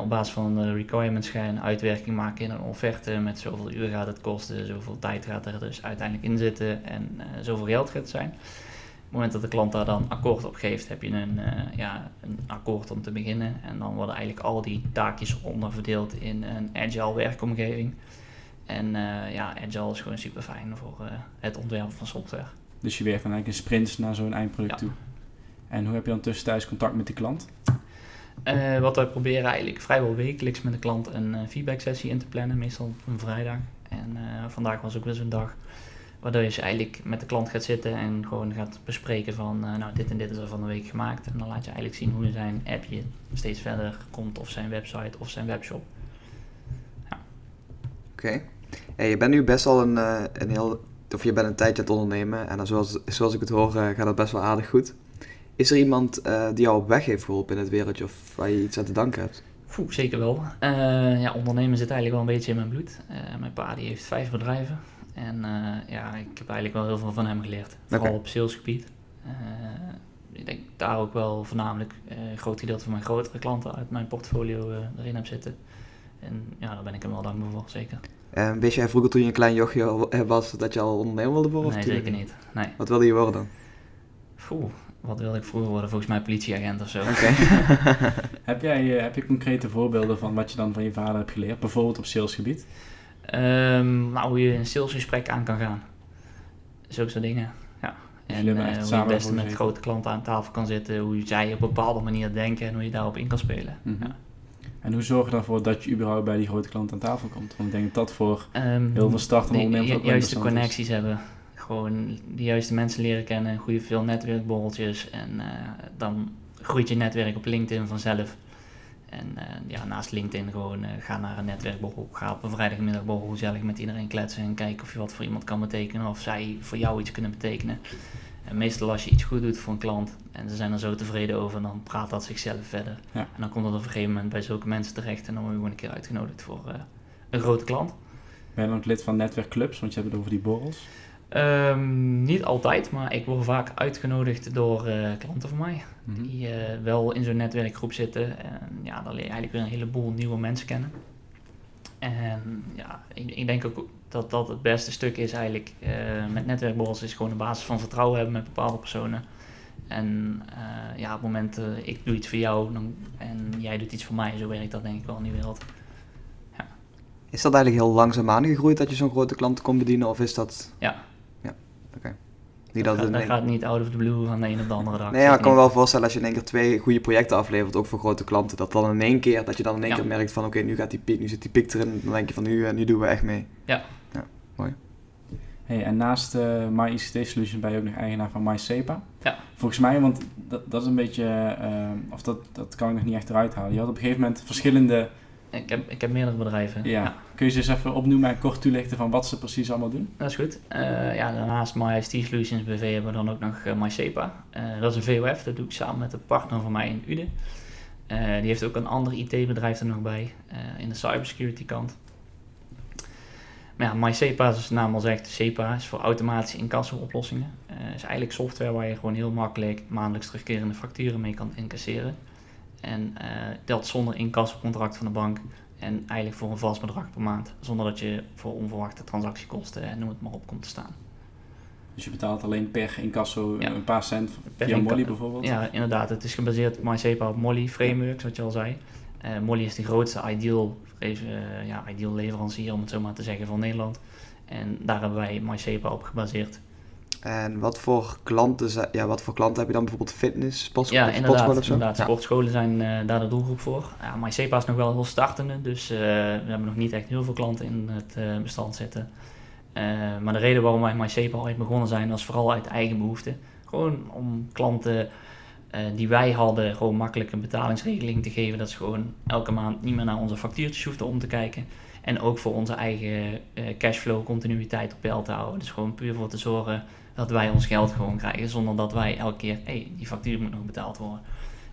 Speaker 2: Op basis van de requirements ga je een uitwerking maken in een offerte. Met zoveel uur gaat het kosten, zoveel tijd gaat er dus uiteindelijk in zitten en eh, zoveel geld gaat het zijn. Op het moment dat de klant daar dan akkoord op geeft, heb je een, eh, ja, een akkoord om te beginnen. En dan worden eigenlijk al die taakjes onderverdeeld in een agile werkomgeving. En eh, ja, agile is gewoon super fijn voor eh, het ontwerpen van software.
Speaker 1: dus je werkt dan eigenlijk in sprints naar zo'n eindproduct
Speaker 2: Ja.
Speaker 1: toe. En hoe heb je dan tussentijds contact met de klant?
Speaker 2: Eh, wat wij proberen eigenlijk vrijwel wekelijks met de klant een eh, feedback sessie in te plannen, meestal op een vrijdag. En eh, vandaag was ook weer zo'n dag waardoor je eigenlijk met de klant gaat zitten en gewoon gaat bespreken van nou dit en dit is er van de week gemaakt. En dan laat je eigenlijk zien hoe zijn appje steeds verder komt of zijn website of zijn webshop.
Speaker 3: Oké. Hey, je bent nu best al een, een heel, of je bent een tijdje aan het ondernemen en dan zoals, zoals ik het hoor gaat dat best wel aardig goed. Is er iemand eh, die jou op weg heeft geholpen in het wereldje of waar je iets aan te danken hebt?
Speaker 2: Oeh, zeker wel. Eh, ja, ondernemen zit eigenlijk wel een beetje in mijn bloed. Eh, mijn pa die heeft vijf bedrijven. En ja, ik heb eigenlijk wel heel veel van hem geleerd. Vooral op salesgebied. Ik denk daar ook wel voornamelijk een groot gedeelte van mijn grotere klanten uit mijn portfolio erin heb zitten. En ja, daar ben ik hem wel dankbaar voor, zeker.
Speaker 3: En wist jij vroeger toen je een klein jochje was dat je al ondernemer wilde worden?
Speaker 2: Nee, zeker niet. Nee.
Speaker 3: Wat wilde je worden dan?
Speaker 2: Oeh, wat wilde ik vroeger worden? Volgens mij politieagent of zo.
Speaker 3: Oké. [laughs]
Speaker 1: heb, jij, heb je concrete voorbeelden van wat je dan van je vader hebt geleerd? Bijvoorbeeld op salesgebied?
Speaker 2: Um, nou, hoe je een salesgesprek aan kan gaan. Zulke soort dingen, ja. En uh, hoe je het beste met grote klanten aan tafel kan zitten. Hoe zij op een bepaalde manier denken en hoe je daarop in kan spelen.
Speaker 1: Mm -hmm. ja. En hoe zorg je ervoor dat je überhaupt bij die grote klant aan tafel komt? Want ik denk dat dat voor um, heel veel startende ondernemers ook
Speaker 2: juiste connecties is. hebben. Gewoon de juiste mensen leren kennen, goede veel netwerkborreltjes. En uh, dan groeit je netwerk op LinkedIn vanzelf. En uh, ja, naast LinkedIn gewoon uh, ga naar een netwerkborrel. Ga op een vrijdagmiddagborrel gezellig met iedereen kletsen. En kijken of je wat voor iemand kan betekenen. Of zij voor jou iets kunnen betekenen. En meestal als je iets goed doet voor een klant en ze zijn er zo tevreden over, dan praat dat zichzelf verder. Ja. En dan komt dat op een gegeven moment bij zulke mensen terecht en dan word je gewoon een keer uitgenodigd voor een grote klant.
Speaker 1: Ben je ook lid van netwerkclubs, want je hebt het over die borrels?
Speaker 2: Um, niet altijd, maar ik word vaak uitgenodigd door uh, klanten van mij. Mm -hmm. Die uh, wel in zo'n netwerkgroep zitten. En ja, dan leer je eigenlijk weer een heleboel nieuwe mensen kennen. En ja, ik, ik denk ook dat dat het beste stuk is eigenlijk uh, met netwerkborrels is gewoon een basis van vertrouwen hebben met bepaalde personen. En uh, ja, op het moment uh, ik doe iets voor jou dan, en jij doet iets voor mij, zo werkt dat denk ik wel in die wereld. Ja.
Speaker 3: Is dat eigenlijk heel langzaamaan gegroeid dat je zo'n grote klant kon bedienen of is dat...
Speaker 2: Ja.
Speaker 3: Okay.
Speaker 2: Niet dat, dat, dat gaat niet out of the blue van de een op de andere dag.
Speaker 3: Nee, maar ik kan me wel voorstellen als je in één keer twee goede projecten aflevert, ook voor grote klanten, dat dan in één keer, dat je dan in één ja. keer merkt van oké, okay, nu gaat die piek, nu zit die piek erin, dan denk je van nu, nu doen we echt mee.
Speaker 2: Ja.
Speaker 3: Ja, mooi.
Speaker 1: Hey, en naast uh, MyICT Solutions ben je ook nog eigenaar van MySepa.
Speaker 2: Ja.
Speaker 1: Volgens mij, want dat, dat is een beetje, uh, of dat, dat kan ik nog niet echt eruit halen. Je had op een gegeven moment verschillende...
Speaker 2: Ik heb, ik heb meerdere bedrijven.
Speaker 1: Ja. ja. Kun je ze eens even opnoemen en kort toelichten van wat ze precies allemaal doen?
Speaker 2: Dat is goed. Uh, ja, daarnaast MyICT Solutions BV hebben we dan ook nog MySepa. dat is een VOF, dat doe ik samen met een partner van mij in Ude. die heeft ook een ander IT-bedrijf er nog bij, in de cybersecurity kant. Maar ja, MySepa, zoals de naam al zegt, SEPA is voor automatische incasso-oplossingen. Uh, is eigenlijk software waar je gewoon heel makkelijk maandelijks terugkerende facturen mee kan incasseren. En dat zonder incassocontract van de bank en eigenlijk voor een vast bedrag per maand. Zonder dat je voor onverwachte transactiekosten en noem het maar op komt te staan.
Speaker 1: Dus je betaalt alleen per incasso ja. een paar cent via Molly bijvoorbeeld?
Speaker 2: Ja, inderdaad. Het is gebaseerd op MySepa op Molly framework, zoals je al zei. Uh, Molly is de grootste ideal, uh, ja, ideal leverancier, om het zo maar te zeggen, van Nederland. En daar hebben wij MySepa op gebaseerd.
Speaker 3: En wat voor klanten, ja, wat voor klanten heb je dan bijvoorbeeld fitness,
Speaker 2: sportscholen, ja, inderdaad, sportscholen of zo? inderdaad. Ja. Sportscholen zijn uh, daar de doelgroep voor. Ja, MySepa is nog wel heel startende, dus we hebben nog niet echt heel veel klanten in het bestand zitten. maar de reden waarom wij MySepa ooit begonnen zijn, was vooral uit eigen behoefte. Gewoon om klanten die wij hadden, gewoon makkelijk een betalingsregeling te geven. Dat ze gewoon elke maand niet meer naar onze factuurtjes hoefden om te kijken. En ook voor onze eigen cashflow continuïteit op peil te houden. Dus gewoon puur voor te zorgen dat wij ons geld gewoon krijgen. Zonder dat wij elke keer, hé, hey, die factuur moet nog betaald worden.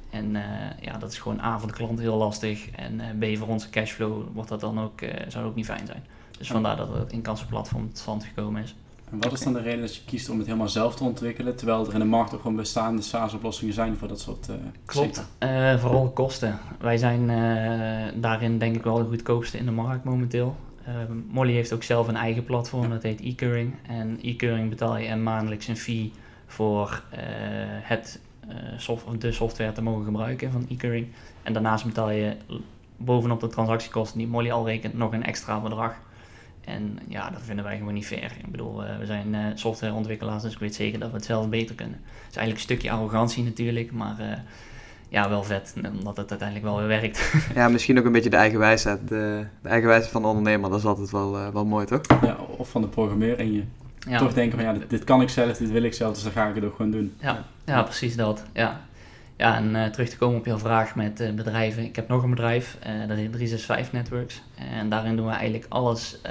Speaker 2: En uh, ja, dat is gewoon A voor de klant heel lastig. En B voor onze cashflow wordt dat dan ook, zou dat ook niet fijn zijn. Dus vandaar dat het inkassenplatform tot stand gekomen is.
Speaker 1: En wat is dan de reden dat je kiest om het helemaal zelf te ontwikkelen, terwijl er in de markt ook gewoon bestaande SaaS-oplossingen zijn voor dat soort uh,
Speaker 2: Klopt, uh, vooral kosten. Wij zijn uh, daarin denk ik wel de goedkoopste in de markt momenteel. Molly heeft ook zelf een eigen platform, dat heet e-curing. En e-curing betaal je maandelijks een fee voor het, soft de software te mogen gebruiken van e-curing. En daarnaast betaal je bovenop de transactiekosten die Molly al rekent nog een extra bedrag. En ja, dat vinden wij gewoon niet fair. Ik bedoel, uh, we zijn uh, softwareontwikkelaars, dus ik weet zeker dat we het zelf beter kunnen. Het is eigenlijk een stukje arrogantie natuurlijk, maar uh, ja, wel vet, omdat het uiteindelijk wel weer werkt. [laughs]
Speaker 3: ja, misschien ook een beetje de eigen wijsheid. De, de eigen wijsheid van de ondernemer, dat is altijd wel, wel mooi, toch?
Speaker 1: Ja, of van de programmeur en je ja. toch denken van ja, dit, dit, kan ik zelf, dit wil ik zelf, dus dan ga ik het ook gewoon doen.
Speaker 2: Ja, ja precies dat, ja. Ja, en uh, terug te komen op jouw vraag met uh, bedrijven. Ik heb nog een bedrijf, uh, dat heet 365 Networks. En daarin doen we eigenlijk alles,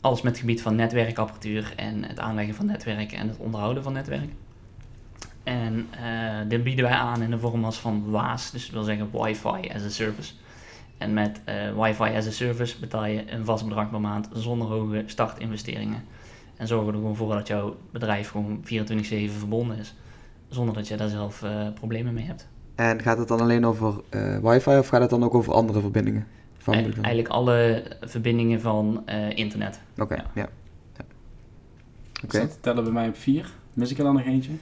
Speaker 2: alles met het gebied van netwerkapparatuur en het aanleggen van netwerken en het onderhouden van netwerk. En dit bieden wij aan in de vorm als van WAAS, dus dat wil zeggen Wi-Fi as a Service. En met Wi-Fi as a Service betaal je een vast bedrag per maand zonder hoge startinvesteringen. En zorgen er gewoon voor dat jouw bedrijf gewoon 24-7 verbonden is zonder dat je daar zelf uh, problemen mee hebt.
Speaker 3: En gaat het dan alleen over uh, wifi of gaat het dan ook over andere verbindingen?
Speaker 2: eigenlijk alle verbindingen van internet.
Speaker 3: Oké, ja. ja.
Speaker 1: Okay. tellen bij mij op vier. Mis ik er dan nog eentje?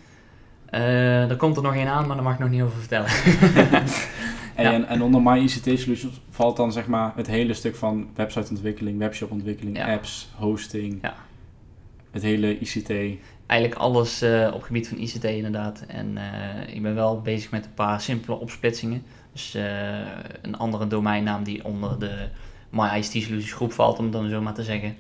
Speaker 2: Uh, er komt er nog één aan, maar daar mag ik nog niet over vertellen. [laughs]
Speaker 1: en, en, onder My ICT Solutions valt dan zeg maar het hele stuk van websiteontwikkeling, webshopontwikkeling, apps, hosting,
Speaker 2: ja.
Speaker 1: het hele ICT.
Speaker 2: Eigenlijk alles uh, op gebied van ICT inderdaad. En uh, ik ben wel bezig met een paar simpele opsplitsingen. Dus een andere domeinnaam die onder de My ICT Solutions groep valt, om het dan zo maar te zeggen.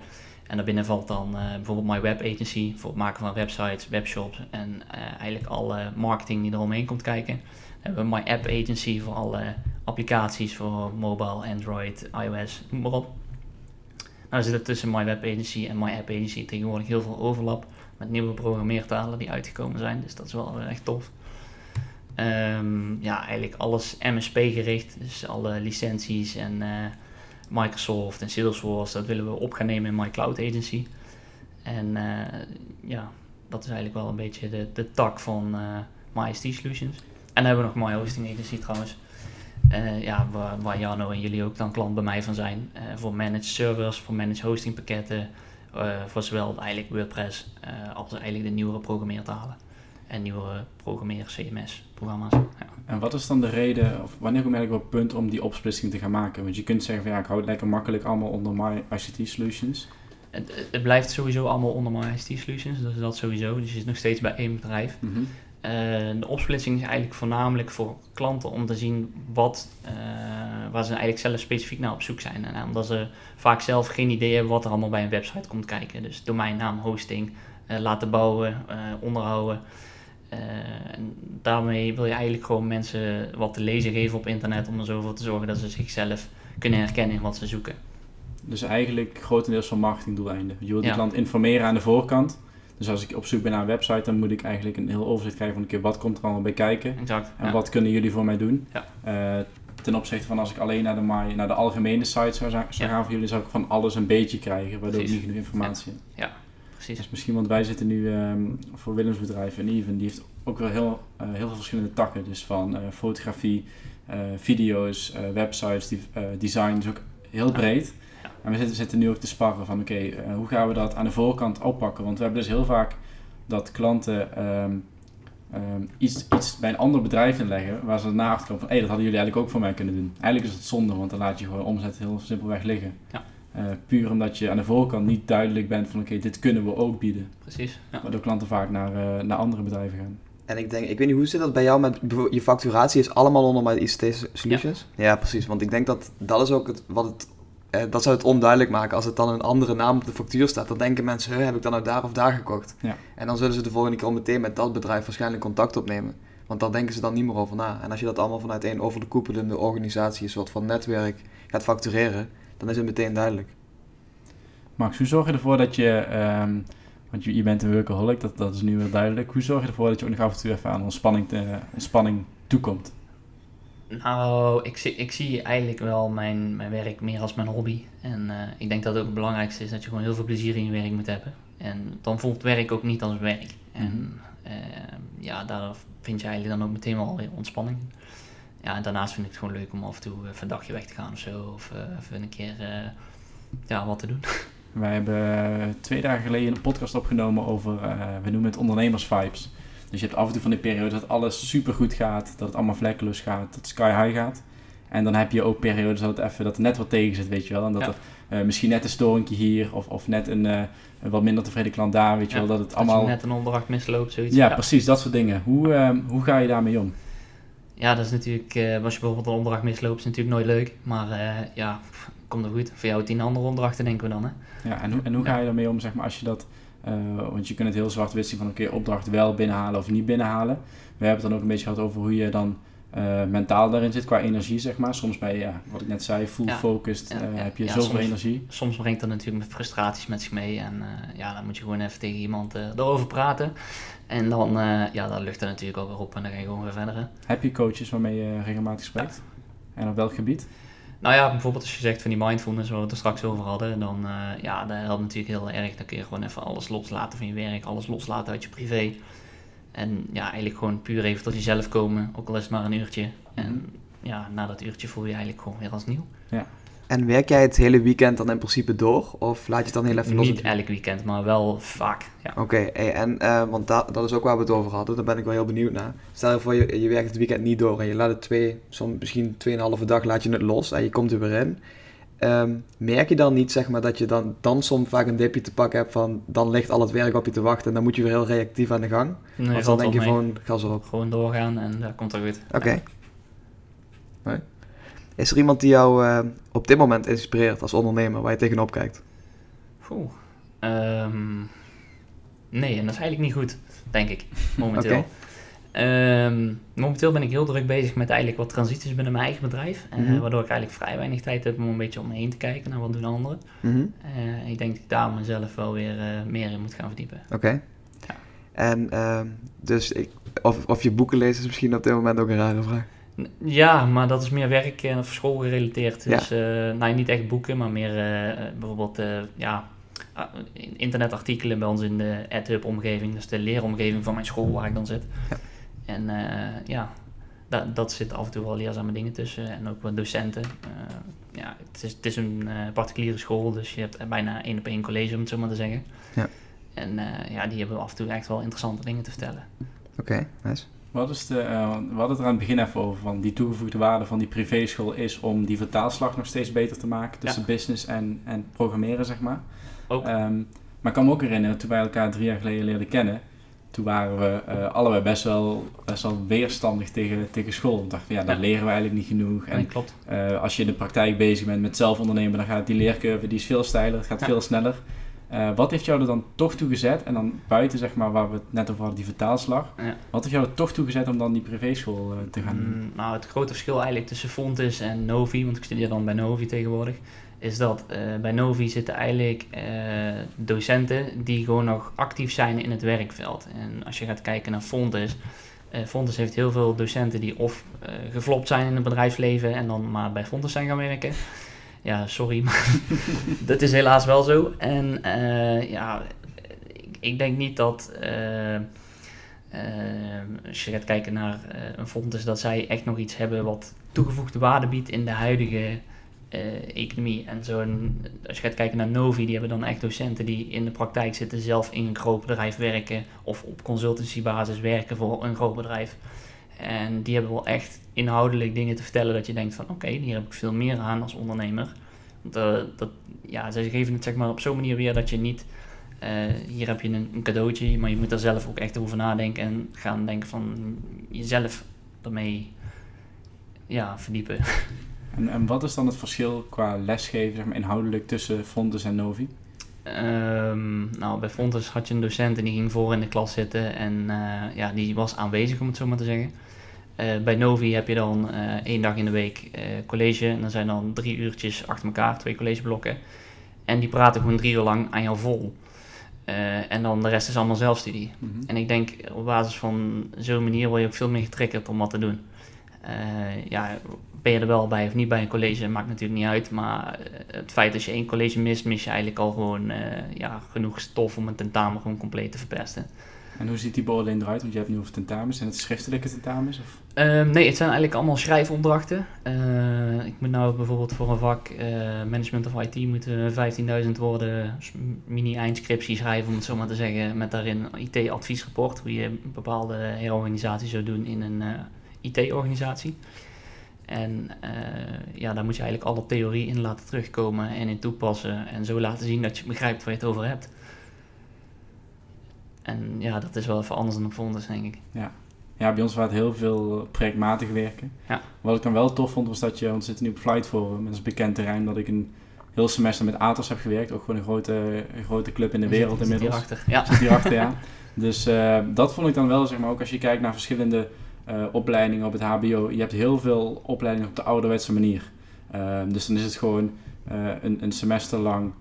Speaker 2: En daarbinnen valt dan uh, bijvoorbeeld My Web Agency voor het maken van websites, webshops en uh, eigenlijk alle marketing die eromheen komt kijken. Dan hebben we My App Agency voor alle applicaties voor mobile, Android, iOS, noem maar op. Nou zit er tussen My Web Agency en My App Agency tegenwoordig heel veel overlap met nieuwe programmeertalen die uitgekomen zijn. Dus dat is wel echt tof. Um, ja, eigenlijk alles MSP gericht. Dus alle licenties en Microsoft en Salesforce, dat willen we op gaan nemen in My Cloud Agency. En uh, ja, dat is eigenlijk wel een beetje de, de tak van uh, MyST Solutions. En dan hebben we nog My Hosting Agency trouwens. Uh, ja, waar, Jano en jullie ook dan klant bij mij van zijn. voor managed servers, voor managed hosting pakketten. voor zowel eigenlijk WordPress als eigenlijk de nieuwere programmeertalen en nieuwe programmeer CMS-programma's. Ja.
Speaker 1: En wat is dan de reden, of wanneer kom je eigenlijk op het punt om die opsplitsing te gaan maken? Want je kunt zeggen van ja, ik hou het lekker makkelijk allemaal onder My ICT Solutions.
Speaker 2: Het, het blijft sowieso allemaal onder My ICT Solutions, dus dat sowieso. Dus je zit nog steeds bij één bedrijf.
Speaker 1: Mhm.
Speaker 2: Eh, de opsplitsing is eigenlijk voornamelijk voor klanten om te zien wat, uh, waar ze eigenlijk zelf specifiek naar op zoek zijn. En omdat ze vaak zelf geen idee hebben wat er allemaal bij een website komt kijken. Dus domeinnaam, hosting, uh, laten bouwen, onderhouden. Uh, en daarmee wil je eigenlijk gewoon mensen wat te lezen geven op internet om er zo voor te zorgen dat ze zichzelf kunnen herkennen in wat ze zoeken.
Speaker 1: Dus eigenlijk grotendeels van marketingdoeleinden. Je wilt de klant informeren aan de voorkant. Dus als ik op zoek ben naar een website, dan moet ik eigenlijk een heel overzicht krijgen van een keer wat komt er allemaal bij kijken.
Speaker 2: Exact,
Speaker 1: en wat kunnen jullie voor mij doen.
Speaker 2: Ja.
Speaker 1: Uh, ten opzichte van als ik alleen naar de, naar de algemene site zou, zou gaan voor jullie, zou ik van alles een beetje krijgen, waardoor ik niet genoeg informatie heb.
Speaker 2: Ja, precies.
Speaker 1: Dus misschien, want wij zitten nu um, voor Willems bedrijf en Even, die heeft ook wel heel, uh, heel veel verschillende takken. Dus van uh, fotografie, uh, video's, websites, die, design, dus ook heel breed. Ja. En we zitten, zitten, nu ook te sparren van oké, okay, hoe gaan we dat aan de voorkant oppakken? Want we hebben dus heel vaak dat klanten um, um, iets, iets bij een ander bedrijf inleggen waar ze daarna achterkomen van hé, hey, dat hadden jullie eigenlijk ook voor mij kunnen doen. Eigenlijk is het zonde, want dan laat je gewoon omzet heel simpelweg liggen.
Speaker 2: Ja.
Speaker 1: Uh, puur omdat je aan de voorkant niet duidelijk bent van oké, okay, dit kunnen we ook bieden.
Speaker 2: Precies. Ja.
Speaker 1: Waardoor klanten vaak naar, uh, naar andere bedrijven gaan.
Speaker 3: En ik denk, ik weet niet hoe zit dat bij jou met je facturatie is allemaal onder mijn ICT solutions? Ja. ja. precies. Want ik denk dat dat is ook het, wat het, eh, dat zou het onduidelijk maken als het dan een andere naam op de factuur staat. Dan denken mensen, heb ik dan nou daar of daar gekocht?
Speaker 1: Ja.
Speaker 3: En dan zullen ze de volgende keer al meteen met dat bedrijf waarschijnlijk contact opnemen. Want daar denken ze dan niet meer over na. En als je dat allemaal vanuit één over de koepelende organisatie, een soort van netwerk, gaat factureren, dan is het meteen duidelijk.
Speaker 1: Max, hoe zorg je ervoor dat je, um, want je, je bent een workaholic, dat, dat is nu wel duidelijk. Hoe zorg je ervoor dat je ook nog af en toe even aan ontspanning, te, ontspanning toekomt?
Speaker 2: Nou, ik zie, ik zie eigenlijk wel mijn, mijn werk meer als mijn hobby. En uh, ik denk dat het ook het belangrijkste is dat je gewoon heel veel plezier in je werk moet hebben. En dan voelt werk ook niet als werk. En uh, ja, daar vind je eigenlijk dan ook meteen wel weer ontspanning. Ja, en daarnaast vind ik het gewoon leuk om af en toe even een dagje weg te gaan of zo. Of uh, even een keer ja, wat te doen. [laughs]
Speaker 1: Wij hebben twee dagen geleden een podcast opgenomen over, we noemen het ondernemersvibes. Dus je hebt af en toe van die periode dat alles super goed gaat, dat het allemaal vlekkeloos gaat, dat het sky high gaat. En dan heb je ook periodes dat het, even, dat er net wat tegen zit, weet je wel. En dat
Speaker 2: ja.
Speaker 1: er uh, misschien net een storing hier of, of net een, uh, een, wat minder tevreden klant daar, weet je ja, wel. Dat het
Speaker 2: dat
Speaker 1: allemaal...
Speaker 2: net een opdracht misloopt, zoiets.
Speaker 1: Ja, precies, dat soort dingen. Hoe, hoe ga je daarmee om?
Speaker 2: Ja, dat is natuurlijk, als je bijvoorbeeld een opdracht misloopt, is natuurlijk nooit leuk. Maar ja, komt er goed. Voor jou tien andere opdrachten denken we dan, hè?
Speaker 1: Ja, en hoe, en hoe ga je daarmee om, zeg maar, als je dat... Uh, want je kunt het heel zwart-wit zien van, oké, okay, opdracht wel binnenhalen of niet binnenhalen. We hebben het dan ook een beetje gehad over hoe je dan uh, mentaal daarin zit, qua energie, zeg maar. Soms bij, ja, wat ik net zei, full ja. focused, ja, uh, heb je zoveel
Speaker 2: soms,
Speaker 1: energie.
Speaker 2: Soms brengt dat natuurlijk met frustraties met zich mee. En ja, dan moet je gewoon even tegen iemand erover praten. En dan, ja, dan lucht er natuurlijk ook weer op en dan ga je gewoon weer verder. Hè.
Speaker 1: Heb je coaches waarmee je regelmatig spreekt? En op welk gebied?
Speaker 2: Nou ja, bijvoorbeeld als je zegt van die mindfulness, waar we het er straks over hadden, dan uh, ja, dat helpt natuurlijk heel erg. Dan kun je gewoon even alles loslaten van je werk, alles loslaten uit je privé. En ja, eigenlijk gewoon puur even tot jezelf komen, ook al is het maar een uurtje. En ja, na dat uurtje voel je, je eigenlijk gewoon weer als nieuw.
Speaker 1: Ja.
Speaker 3: En werk jij het hele weekend dan in principe door? Of laat je het dan heel even los?
Speaker 2: Niet elk weekend, maar wel vaak. Ja.
Speaker 3: Oké, en uh, want dat, dat is ook waar we het over hadden. Daar ben ik wel heel benieuwd naar. Stel je voor, je, je werkt het weekend niet door en je laat het twee, soms misschien tweeënhalve dag laat je het los en je komt er weer in. Um, merk je dan niet zeg maar, dat je dan, dan soms vaak een dipje te pakken hebt van dan ligt al het werk op je te wachten en dan moet je weer heel reactief aan de gang?
Speaker 2: Nee,
Speaker 3: of dan denk je gewoon gas erop?
Speaker 2: Gewoon doorgaan en dat komt er goed.
Speaker 3: Oké. Okay. Is er iemand die jou uh, op dit moment inspireert als ondernemer, waar je tegenop kijkt?
Speaker 2: Oeh. Um, nee, en dat is eigenlijk niet goed, denk ik, [laughs] momenteel. okay. um, ehm, momenteel ben ik heel druk bezig met eigenlijk wat transities binnen mijn eigen bedrijf. Mm -hmm. uh, waardoor ik eigenlijk vrij weinig tijd heb om een beetje om me heen te kijken naar wat doen anderen. Mm -hmm. uh, ik denk dat ik daar mezelf wel weer meer in moet gaan verdiepen.
Speaker 3: Oké. Okay. Ja. En ehm, dus ik, of, of je boeken lezen is misschien op dit moment ook een rare vraag.
Speaker 2: Ja, maar dat is meer werk en of school gerelateerd. Dus ja. uh, nou, niet echt boeken, maar meer uh, bijvoorbeeld uh, ja, internetartikelen bij ons in de AdHub omgeving. Dus de leeromgeving van mijn school waar ik dan zit. Ja. En ja, dat, dat zit af en toe wel leerzame dingen tussen. En ook wat docenten. ja, het is, het is een particuliere school, dus je hebt bijna één op één college om het zo maar te zeggen. Ja. En ja, die hebben af en toe echt wel interessante dingen te vertellen.
Speaker 3: Oké, okay, nice.
Speaker 1: Wat is de, uh, we hadden het er aan het begin even over, van die toegevoegde waarde van die privéschool is om die vertaalslag nog steeds beter te maken tussen ja. business en, en programmeren, zeg maar. Ook. Um, maar ik kan me ook herinneren, toen wij elkaar drie jaar geleden leerden kennen, toen waren we uh, allebei best wel, best wel weerstandig tegen, tegen school. We dachten van ja, daar ja. leren we eigenlijk niet genoeg. En
Speaker 2: nee, klopt.
Speaker 1: Uh, als je in de praktijk bezig bent met zelf ondernemen, dan gaat die leercurve die is veel steiler, het gaat ja. veel sneller. Uh, wat heeft jou er dan toch toe gezet, en dan buiten zeg maar waar we het net over hadden, die vertaalslag, ja. wat heeft jou er toch toe gezet om dan die privéschool uh, te gaan doen?
Speaker 2: Mm, nou, het grote verschil eigenlijk tussen Fontis en Novi, want ik studeer dan bij Novi tegenwoordig, is dat uh, bij Novi zitten eigenlijk docenten die gewoon nog actief zijn in het werkveld. En als je gaat kijken naar Fontis, Fontis heeft heel veel docenten die of geflopt zijn in het bedrijfsleven en dan maar bij Fontis zijn gaan werken. Ja, sorry, maar [laughs] dat is helaas wel zo. En uh, ja, ik, denk niet dat uh, uh, als je gaat kijken naar een fonds, is dat zij echt nog iets hebben wat toegevoegde waarde biedt in de huidige economie. En zo, als je gaat kijken naar Novi, die hebben dan echt docenten die in de praktijk zitten, zelf in een groot bedrijf werken of op consultancybasis werken voor een groot bedrijf. En die hebben wel echt inhoudelijk dingen te vertellen dat je denkt van oké, okay, hier heb ik veel meer aan als ondernemer. Want, uh, dat, ja, ze geven het zeg maar op zo'n manier weer dat je niet, uh, hier heb je een, een, cadeautje, maar je moet er zelf ook echt over nadenken en gaan denken van jezelf ermee ja, verdiepen. [laughs]
Speaker 1: En, en wat is dan het verschil qua lesgeven, zeg maar, inhoudelijk tussen Fontes en Novi?
Speaker 2: Um, nou, bij Fontes had je een docent en die ging voor in de klas zitten en uh, ja, die was aanwezig om het zo maar te zeggen. Uh, bij Novi heb je dan uh, één dag in de week uh, college. En dan zijn dan drie uurtjes achter elkaar, twee collegeblokken. En die praten gewoon drie uur lang aan jou vol. en dan de rest is allemaal zelfstudie. Mm -hmm. En ik denk op basis van zo'n manier word je ook veel meer getriggerd om wat te doen. ja, ben je er wel bij of niet bij een college, maakt natuurlijk niet uit. Maar het feit dat je één college mist, mis je eigenlijk al gewoon ja, genoeg stof om een tentamen gewoon compleet te verpesten.
Speaker 1: En hoe ziet die beoordeling eruit? Want je hebt nu over tentamens. Zijn het schriftelijke tentamens? Of?
Speaker 2: Um, nee, het zijn eigenlijk allemaal schrijfopdrachten. Uh, ik moet nou bijvoorbeeld voor een vak uh, Management of IT moeten 15.000 woorden mini-eindscriptie schrijven, om het zo maar te zeggen. Met daarin IT-adviesrapport, hoe je een bepaalde herorganisatie zou doen in een uh, IT-organisatie. En ja, daar moet je eigenlijk alle theorie in laten terugkomen en in toepassen. En zo laten zien dat je begrijpt waar je het over hebt. En ja, dat is wel even anders dan op Fontes, denk ik.
Speaker 1: Ja. ja, bij ons was het heel veel projectmatig werken. Ja. Wat ik dan wel tof vond, was dat je, want we zitten nu op Flight Forum, dat is bekend terrein, dat ik een heel semester met Atos heb gewerkt. Ook gewoon een grote, een grote club in de wereld zit, inmiddels.
Speaker 2: Zit hierachter, ja.
Speaker 1: Zit hierachter, ja. Dus uh, dat vond ik dan wel, zeg maar, ook als je kijkt naar verschillende uh, opleidingen op het HBO. Je hebt heel veel opleidingen op de ouderwetse manier. Uh, dus dan is het gewoon een, een semester lang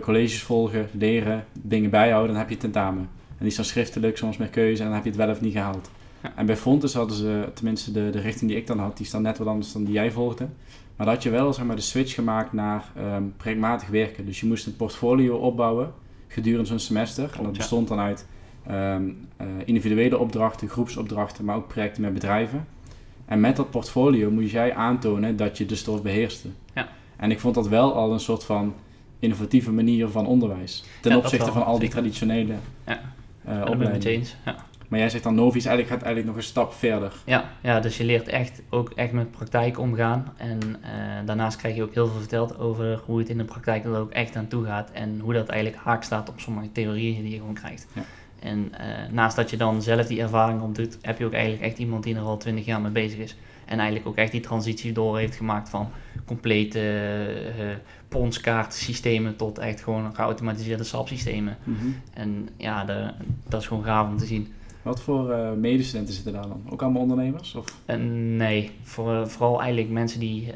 Speaker 1: colleges volgen, leren, dingen bijhouden, dan heb je tentamen. En die dan schriftelijk, soms met keuze, en dan heb je het wel of niet gehaald. Ja. En bij Fontes hadden ze, tenminste de, de richting die ik dan had, die dan net wat anders dan die jij volgde. Maar dat had je wel zeg maar, de switch gemaakt naar um, projectmatig werken. Dus je moest een portfolio opbouwen gedurende zo'n semester. Klopt, en dat bestond dan uit um, uh, individuele opdrachten, groepsopdrachten, maar ook projecten met bedrijven. En met dat portfolio moest jij aantonen dat je de stof beheerste. Ja. En ik vond dat wel al een soort van innovatieve manier van onderwijs. Ten opzichte van al die traditionele
Speaker 2: ja. Uh, opleidingen. Ja.
Speaker 1: Maar jij zegt dan Novi eigenlijk, gaat eigenlijk nog een stap verder.
Speaker 2: Ja, ja dus je leert echt ook echt met praktijk omgaan. En uh, daarnaast krijg je ook heel veel verteld over hoe het in de praktijk er ook echt aan toe gaat. En hoe dat eigenlijk haak staat op sommige theorieën die je gewoon krijgt. Ja. En uh, naast dat je dan zelf die ervaring opdoet, heb je ook eigenlijk echt iemand die er al twintig jaar mee bezig is. En eigenlijk ook echt die transitie door heeft gemaakt van complete uh, ponskaartsystemen tot echt gewoon geautomatiseerde SAP-systemen. Mm -hmm. En ja, de, dat is gewoon gaaf om te zien.
Speaker 1: Wat voor uh, medestudenten zitten daar dan? Ook allemaal ondernemers? Of?
Speaker 2: Uh, nee, voor, vooral eigenlijk mensen die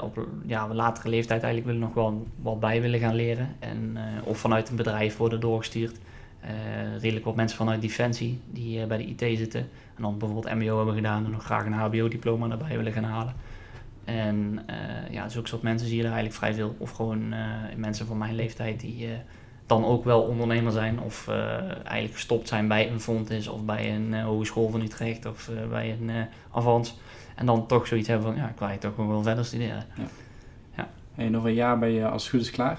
Speaker 2: op ja, latere leeftijd eigenlijk willen nog wel wat bij willen gaan leren. En, of vanuit een bedrijf worden doorgestuurd. Redelijk wat mensen vanuit Defensie die bij de IT zitten. En dan bijvoorbeeld MBO hebben gedaan en nog graag een HBO-diploma erbij willen gaan halen. En ja, zulke soort mensen zie je er eigenlijk vrij veel. Of gewoon mensen van mijn leeftijd die dan ook wel ondernemer zijn of uh, eigenlijk gestopt zijn bij een Fontis of bij een uh, hogeschool van Utrecht of uh, bij een Avans. En dan toch zoiets hebben van, ja, ik wil toch gewoon wel verder studeren. Ja.
Speaker 1: ja. En nog een jaar ben je als het goed is klaar?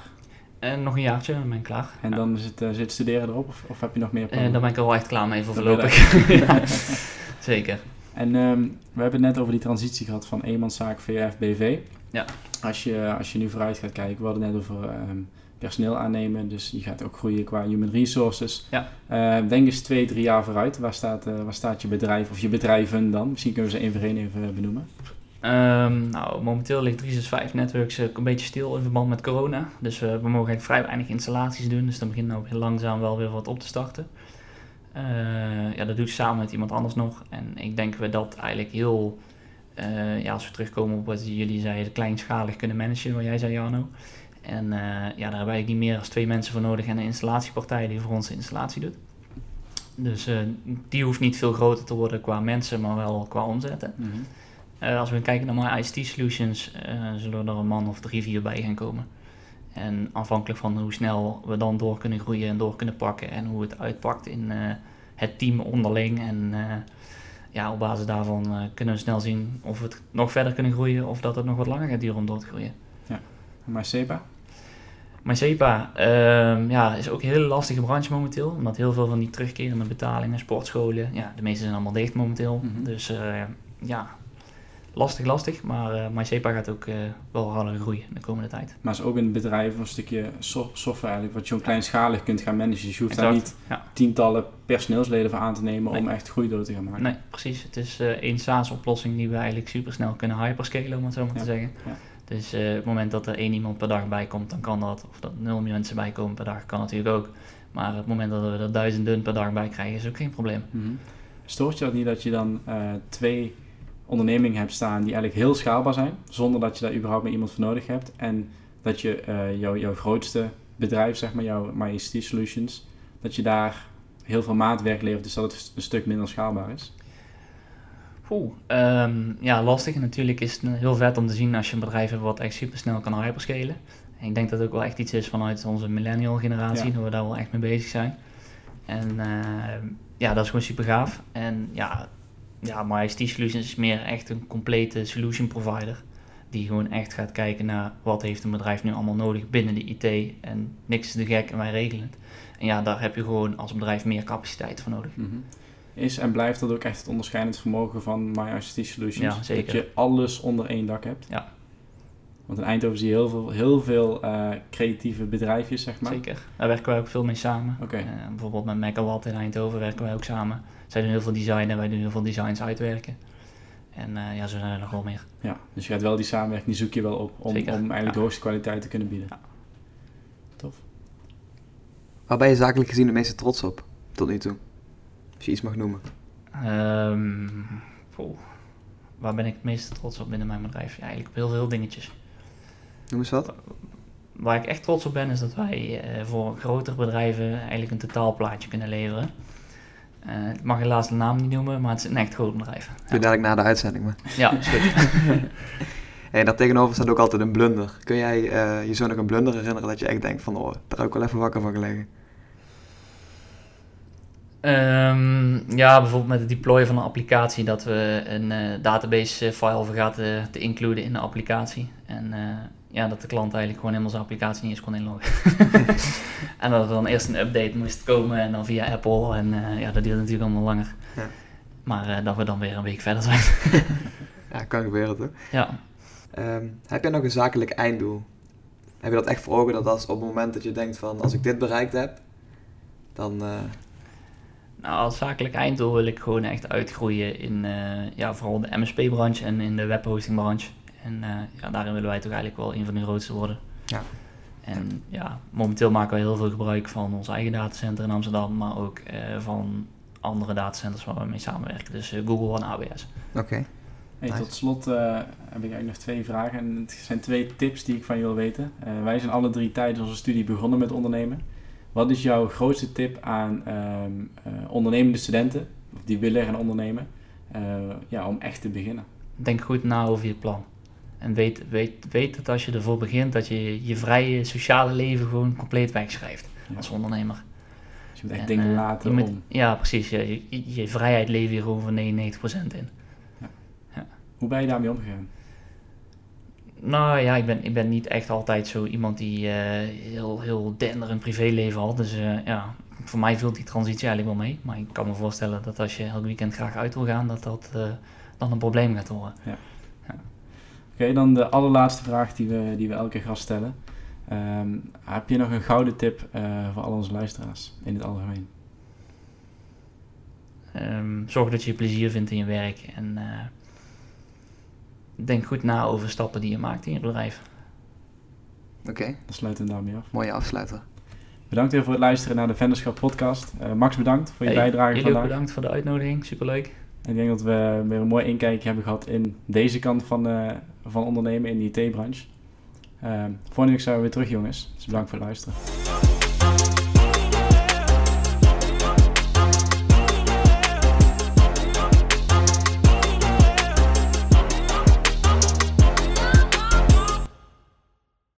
Speaker 2: En nog een jaartje, dan ben ik klaar.
Speaker 1: En dan zit, zit studeren erop of, of heb je nog meer
Speaker 2: plannen? dan ben ik er wel echt klaar mee voor voorlopig. [laughs] ja. [laughs] Zeker.
Speaker 1: En um, we hebben het net over die transitie gehad van eenmanszaak VF BV.
Speaker 2: Ja.
Speaker 1: Als je, als je nu vooruit gaat kijken, we hadden net over um, personeel aannemen. Dus die gaat ook groeien qua human resources.
Speaker 2: Ja.
Speaker 1: Uh, denk eens twee, drie jaar vooruit. Waar staat, uh, waar staat je bedrijf of je bedrijven dan? Misschien kunnen we ze één voor één even benoemen.
Speaker 2: Um, nou, momenteel ligt 365 Networks een beetje stil in verband met corona. Dus uh, we mogen vrij weinig installaties doen. Dus dan begint nou heel langzaam wel weer wat op te starten. ja, dat doe ik samen met iemand anders nog. En ik denk we dat eigenlijk heel... ja, als we terugkomen op wat jullie zeiden, kleinschalig kunnen managen, wat jij zei, Jarno. En ja, daar hebben wij niet meer dan twee mensen voor nodig en een installatiepartij die voor ons de installatie doet. Dus die hoeft niet veel groter te worden qua mensen, maar wel qua omzetten. -hmm. Uh, als we kijken naar mijn ICT Solutions, zullen er een man of drie, vier bij gaan komen. En afhankelijk van hoe snel we dan door kunnen groeien en door kunnen pakken en hoe het uitpakt in het team onderling. En ja, op basis daarvan kunnen we snel zien of we het nog verder kunnen groeien of dat het nog wat langer gaat duren om door te groeien.
Speaker 1: Ja, maar SEPA?
Speaker 2: MySepa uh, ja, is ook een hele lastige branche momenteel. Omdat heel veel van die terugkerende betalingen, sportscholen, ja, de meeste zijn allemaal dicht momenteel. Mm -hmm. Dus uh, ja, lastig, lastig. Maar uh, MySepa gaat ook uh, wel harder groeien de komende tijd.
Speaker 1: Maar is ook een bedrijf een stukje software eigenlijk, wat je ook kleinschalig kunt gaan managen. Dus je hoeft exact, daar niet ja. tientallen personeelsleden voor aan te nemen nee. om echt groei door te gaan maken.
Speaker 2: Nee, precies. Het is één SaaS-oplossing die we eigenlijk super snel kunnen hyperscalen, om het zo maar ja. te zeggen. Ja. Dus uh, op het moment dat er één iemand per dag bij komt, dan kan dat. Of dat nul mensen bij komen per dag, kan natuurlijk ook. Maar op het moment dat we er duizenden per dag bij krijgen, is ook geen probleem.
Speaker 1: Mm -hmm. Stoort je dat niet dat je dan uh, twee ondernemingen hebt staan die eigenlijk heel schaalbaar zijn, zonder dat je daar überhaupt maar iemand voor nodig hebt? En dat je uh, jou, jouw grootste bedrijf, zeg maar, jouw MyST Solutions, dat je daar heel veel maatwerk levert, dus dat het een stuk minder schaalbaar is?
Speaker 2: Oeh, um, ja, lastig. En natuurlijk is het heel vet om te zien als je een bedrijf hebt wat echt super snel kan hyperscalen. En ik denk dat het ook wel echt iets is vanuit onze millennial generatie, ja. dat we daar wel echt mee bezig zijn. En uh, ja, dat is gewoon super gaaf. En ja, ja MyST Solutions is meer echt een complete solution provider. Die gewoon echt gaat kijken naar wat heeft een bedrijf nu allemaal nodig binnen de IT. En niks is te gek en wij regelen het. En ja, daar heb je gewoon als bedrijf meer capaciteit voor nodig.
Speaker 1: Mm -hmm is en blijft dat ook echt het onderscheidend vermogen van My ICT Solutions.
Speaker 2: Ja, zeker.
Speaker 1: Dat je alles onder één dak hebt.
Speaker 2: Ja.
Speaker 1: Want in Eindhoven zie je heel veel, heel veel uh, creatieve bedrijfjes, zeg maar.
Speaker 2: Zeker. Daar werken wij ook veel mee samen.
Speaker 1: Okay.
Speaker 2: Uh, bijvoorbeeld met Megawatt in Eindhoven werken wij ook samen. Zij doen heel veel design en wij doen heel veel designs uitwerken. En uh, ja, zo zijn er nog wel meer.
Speaker 1: Ja, dus je gaat wel die samenwerking, die zoek je wel op om, om eigenlijk ja. de hoogste kwaliteit te kunnen bieden.
Speaker 2: Ja.
Speaker 1: Tof.
Speaker 3: Waar ben je zakelijk gezien het meeste trots op tot nu toe? Als je iets mag noemen.
Speaker 2: Um, waar ben ik het meest trots op binnen mijn bedrijf? Ja, eigenlijk op heel veel dingetjes.
Speaker 3: Noem eens wat.
Speaker 2: Waar ik echt trots op ben, is dat wij uh, voor grotere bedrijven eigenlijk een totaalplaatje kunnen leveren. Uh, ik mag helaas de naam niet noemen, maar het is een echt groot bedrijf.
Speaker 3: Doe ja. dadelijk na de uitzending maar.
Speaker 2: Ja, is goed. [laughs]
Speaker 3: hey, daar tegenover staat ook altijd een blunder. Kun jij uh, je zo nog een blunder herinneren dat je echt denkt van, oh, daar heb ik wel even wakker van gelegen?
Speaker 2: Um, ja, bijvoorbeeld met het deployen van een applicatie, dat we een uh, database file vergaten te includen in de applicatie. En ja, dat de klant eigenlijk gewoon helemaal zijn applicatie niet eens kon inloggen. [laughs] en dat er dan eerst een update moest komen en dan via Apple. En uh, ja, dat duurde natuurlijk allemaal langer. Ja. Maar uh, dat we dan weer een week verder zijn. [laughs]
Speaker 3: ja, kan gebeuren toch?
Speaker 2: Ja.
Speaker 3: Um, heb jij nog een zakelijk einddoel? Heb je dat echt voor ogen dat als op het moment dat je denkt van als ik dit bereikt heb, dan... Uh...
Speaker 2: Nou, als zakelijk einddoel wil ik gewoon echt uitgroeien in ja, vooral de MSP-branche en in de webhosting-branche. En uh, ja, daarin willen wij toch eigenlijk wel een van de grootste worden. Ja. En ja, momenteel maken we heel veel gebruik van ons eigen datacenter in Amsterdam, maar ook uh, van andere datacenters waar we mee samenwerken. Dus uh, Google en AWS.
Speaker 3: Oké.
Speaker 1: Hey, Tot slot heb ik eigenlijk nog twee vragen. En het zijn twee tips die ik van je wil weten. wij zijn alle drie tijdens onze studie begonnen met ondernemen. Wat is jouw grootste tip aan um, ondernemende studenten, of die willen gaan ondernemen, ja, om echt te beginnen?
Speaker 2: Denk goed na over je plan. En weet, weet, weet dat als je ervoor begint, dat je je vrije sociale leven gewoon compleet wegschrijft als ondernemer.
Speaker 1: Dus je moet echt dingen uh, laten moet, om.
Speaker 2: Ja, precies. Je, je, je, vrijheid leef je gewoon van 99% in. Ja.
Speaker 1: Ja. Hoe ben je daarmee omgegaan?
Speaker 2: Nou ja, ik ben, ik ben niet echt altijd zo iemand die uh, heel, heel denderend privéleven had. Dus uh, ja, voor mij viel die transitie eigenlijk wel mee. Maar ik kan me voorstellen dat als je elk weekend graag uit wil gaan, dat dat dan een probleem gaat worden.
Speaker 1: Ja. Oké, dan de allerlaatste vraag die we, die we elke gast stellen. Um, heb je nog een gouden tip uh, voor al onze luisteraars in het algemeen?
Speaker 2: Um, zorg dat je plezier vindt in je werk en uh, denk goed na over stappen die je maakt in je bedrijf.
Speaker 3: Oké. Okay.
Speaker 1: Dan sluiten we daarmee af.
Speaker 3: Mooie afsluiter.
Speaker 1: Bedankt weer voor het luisteren naar de Venderschap podcast. Uh, Max, bedankt voor je hey, bijdrage
Speaker 2: jullie vandaag. bedankt voor de uitnodiging. Superleuk.
Speaker 1: Ik denk dat we weer een mooi inkijkje hebben gehad in deze kant van, uh, van ondernemen in de IT-branche. Uh, volgende week zijn we weer terug, jongens. Dus bedankt voor het luisteren.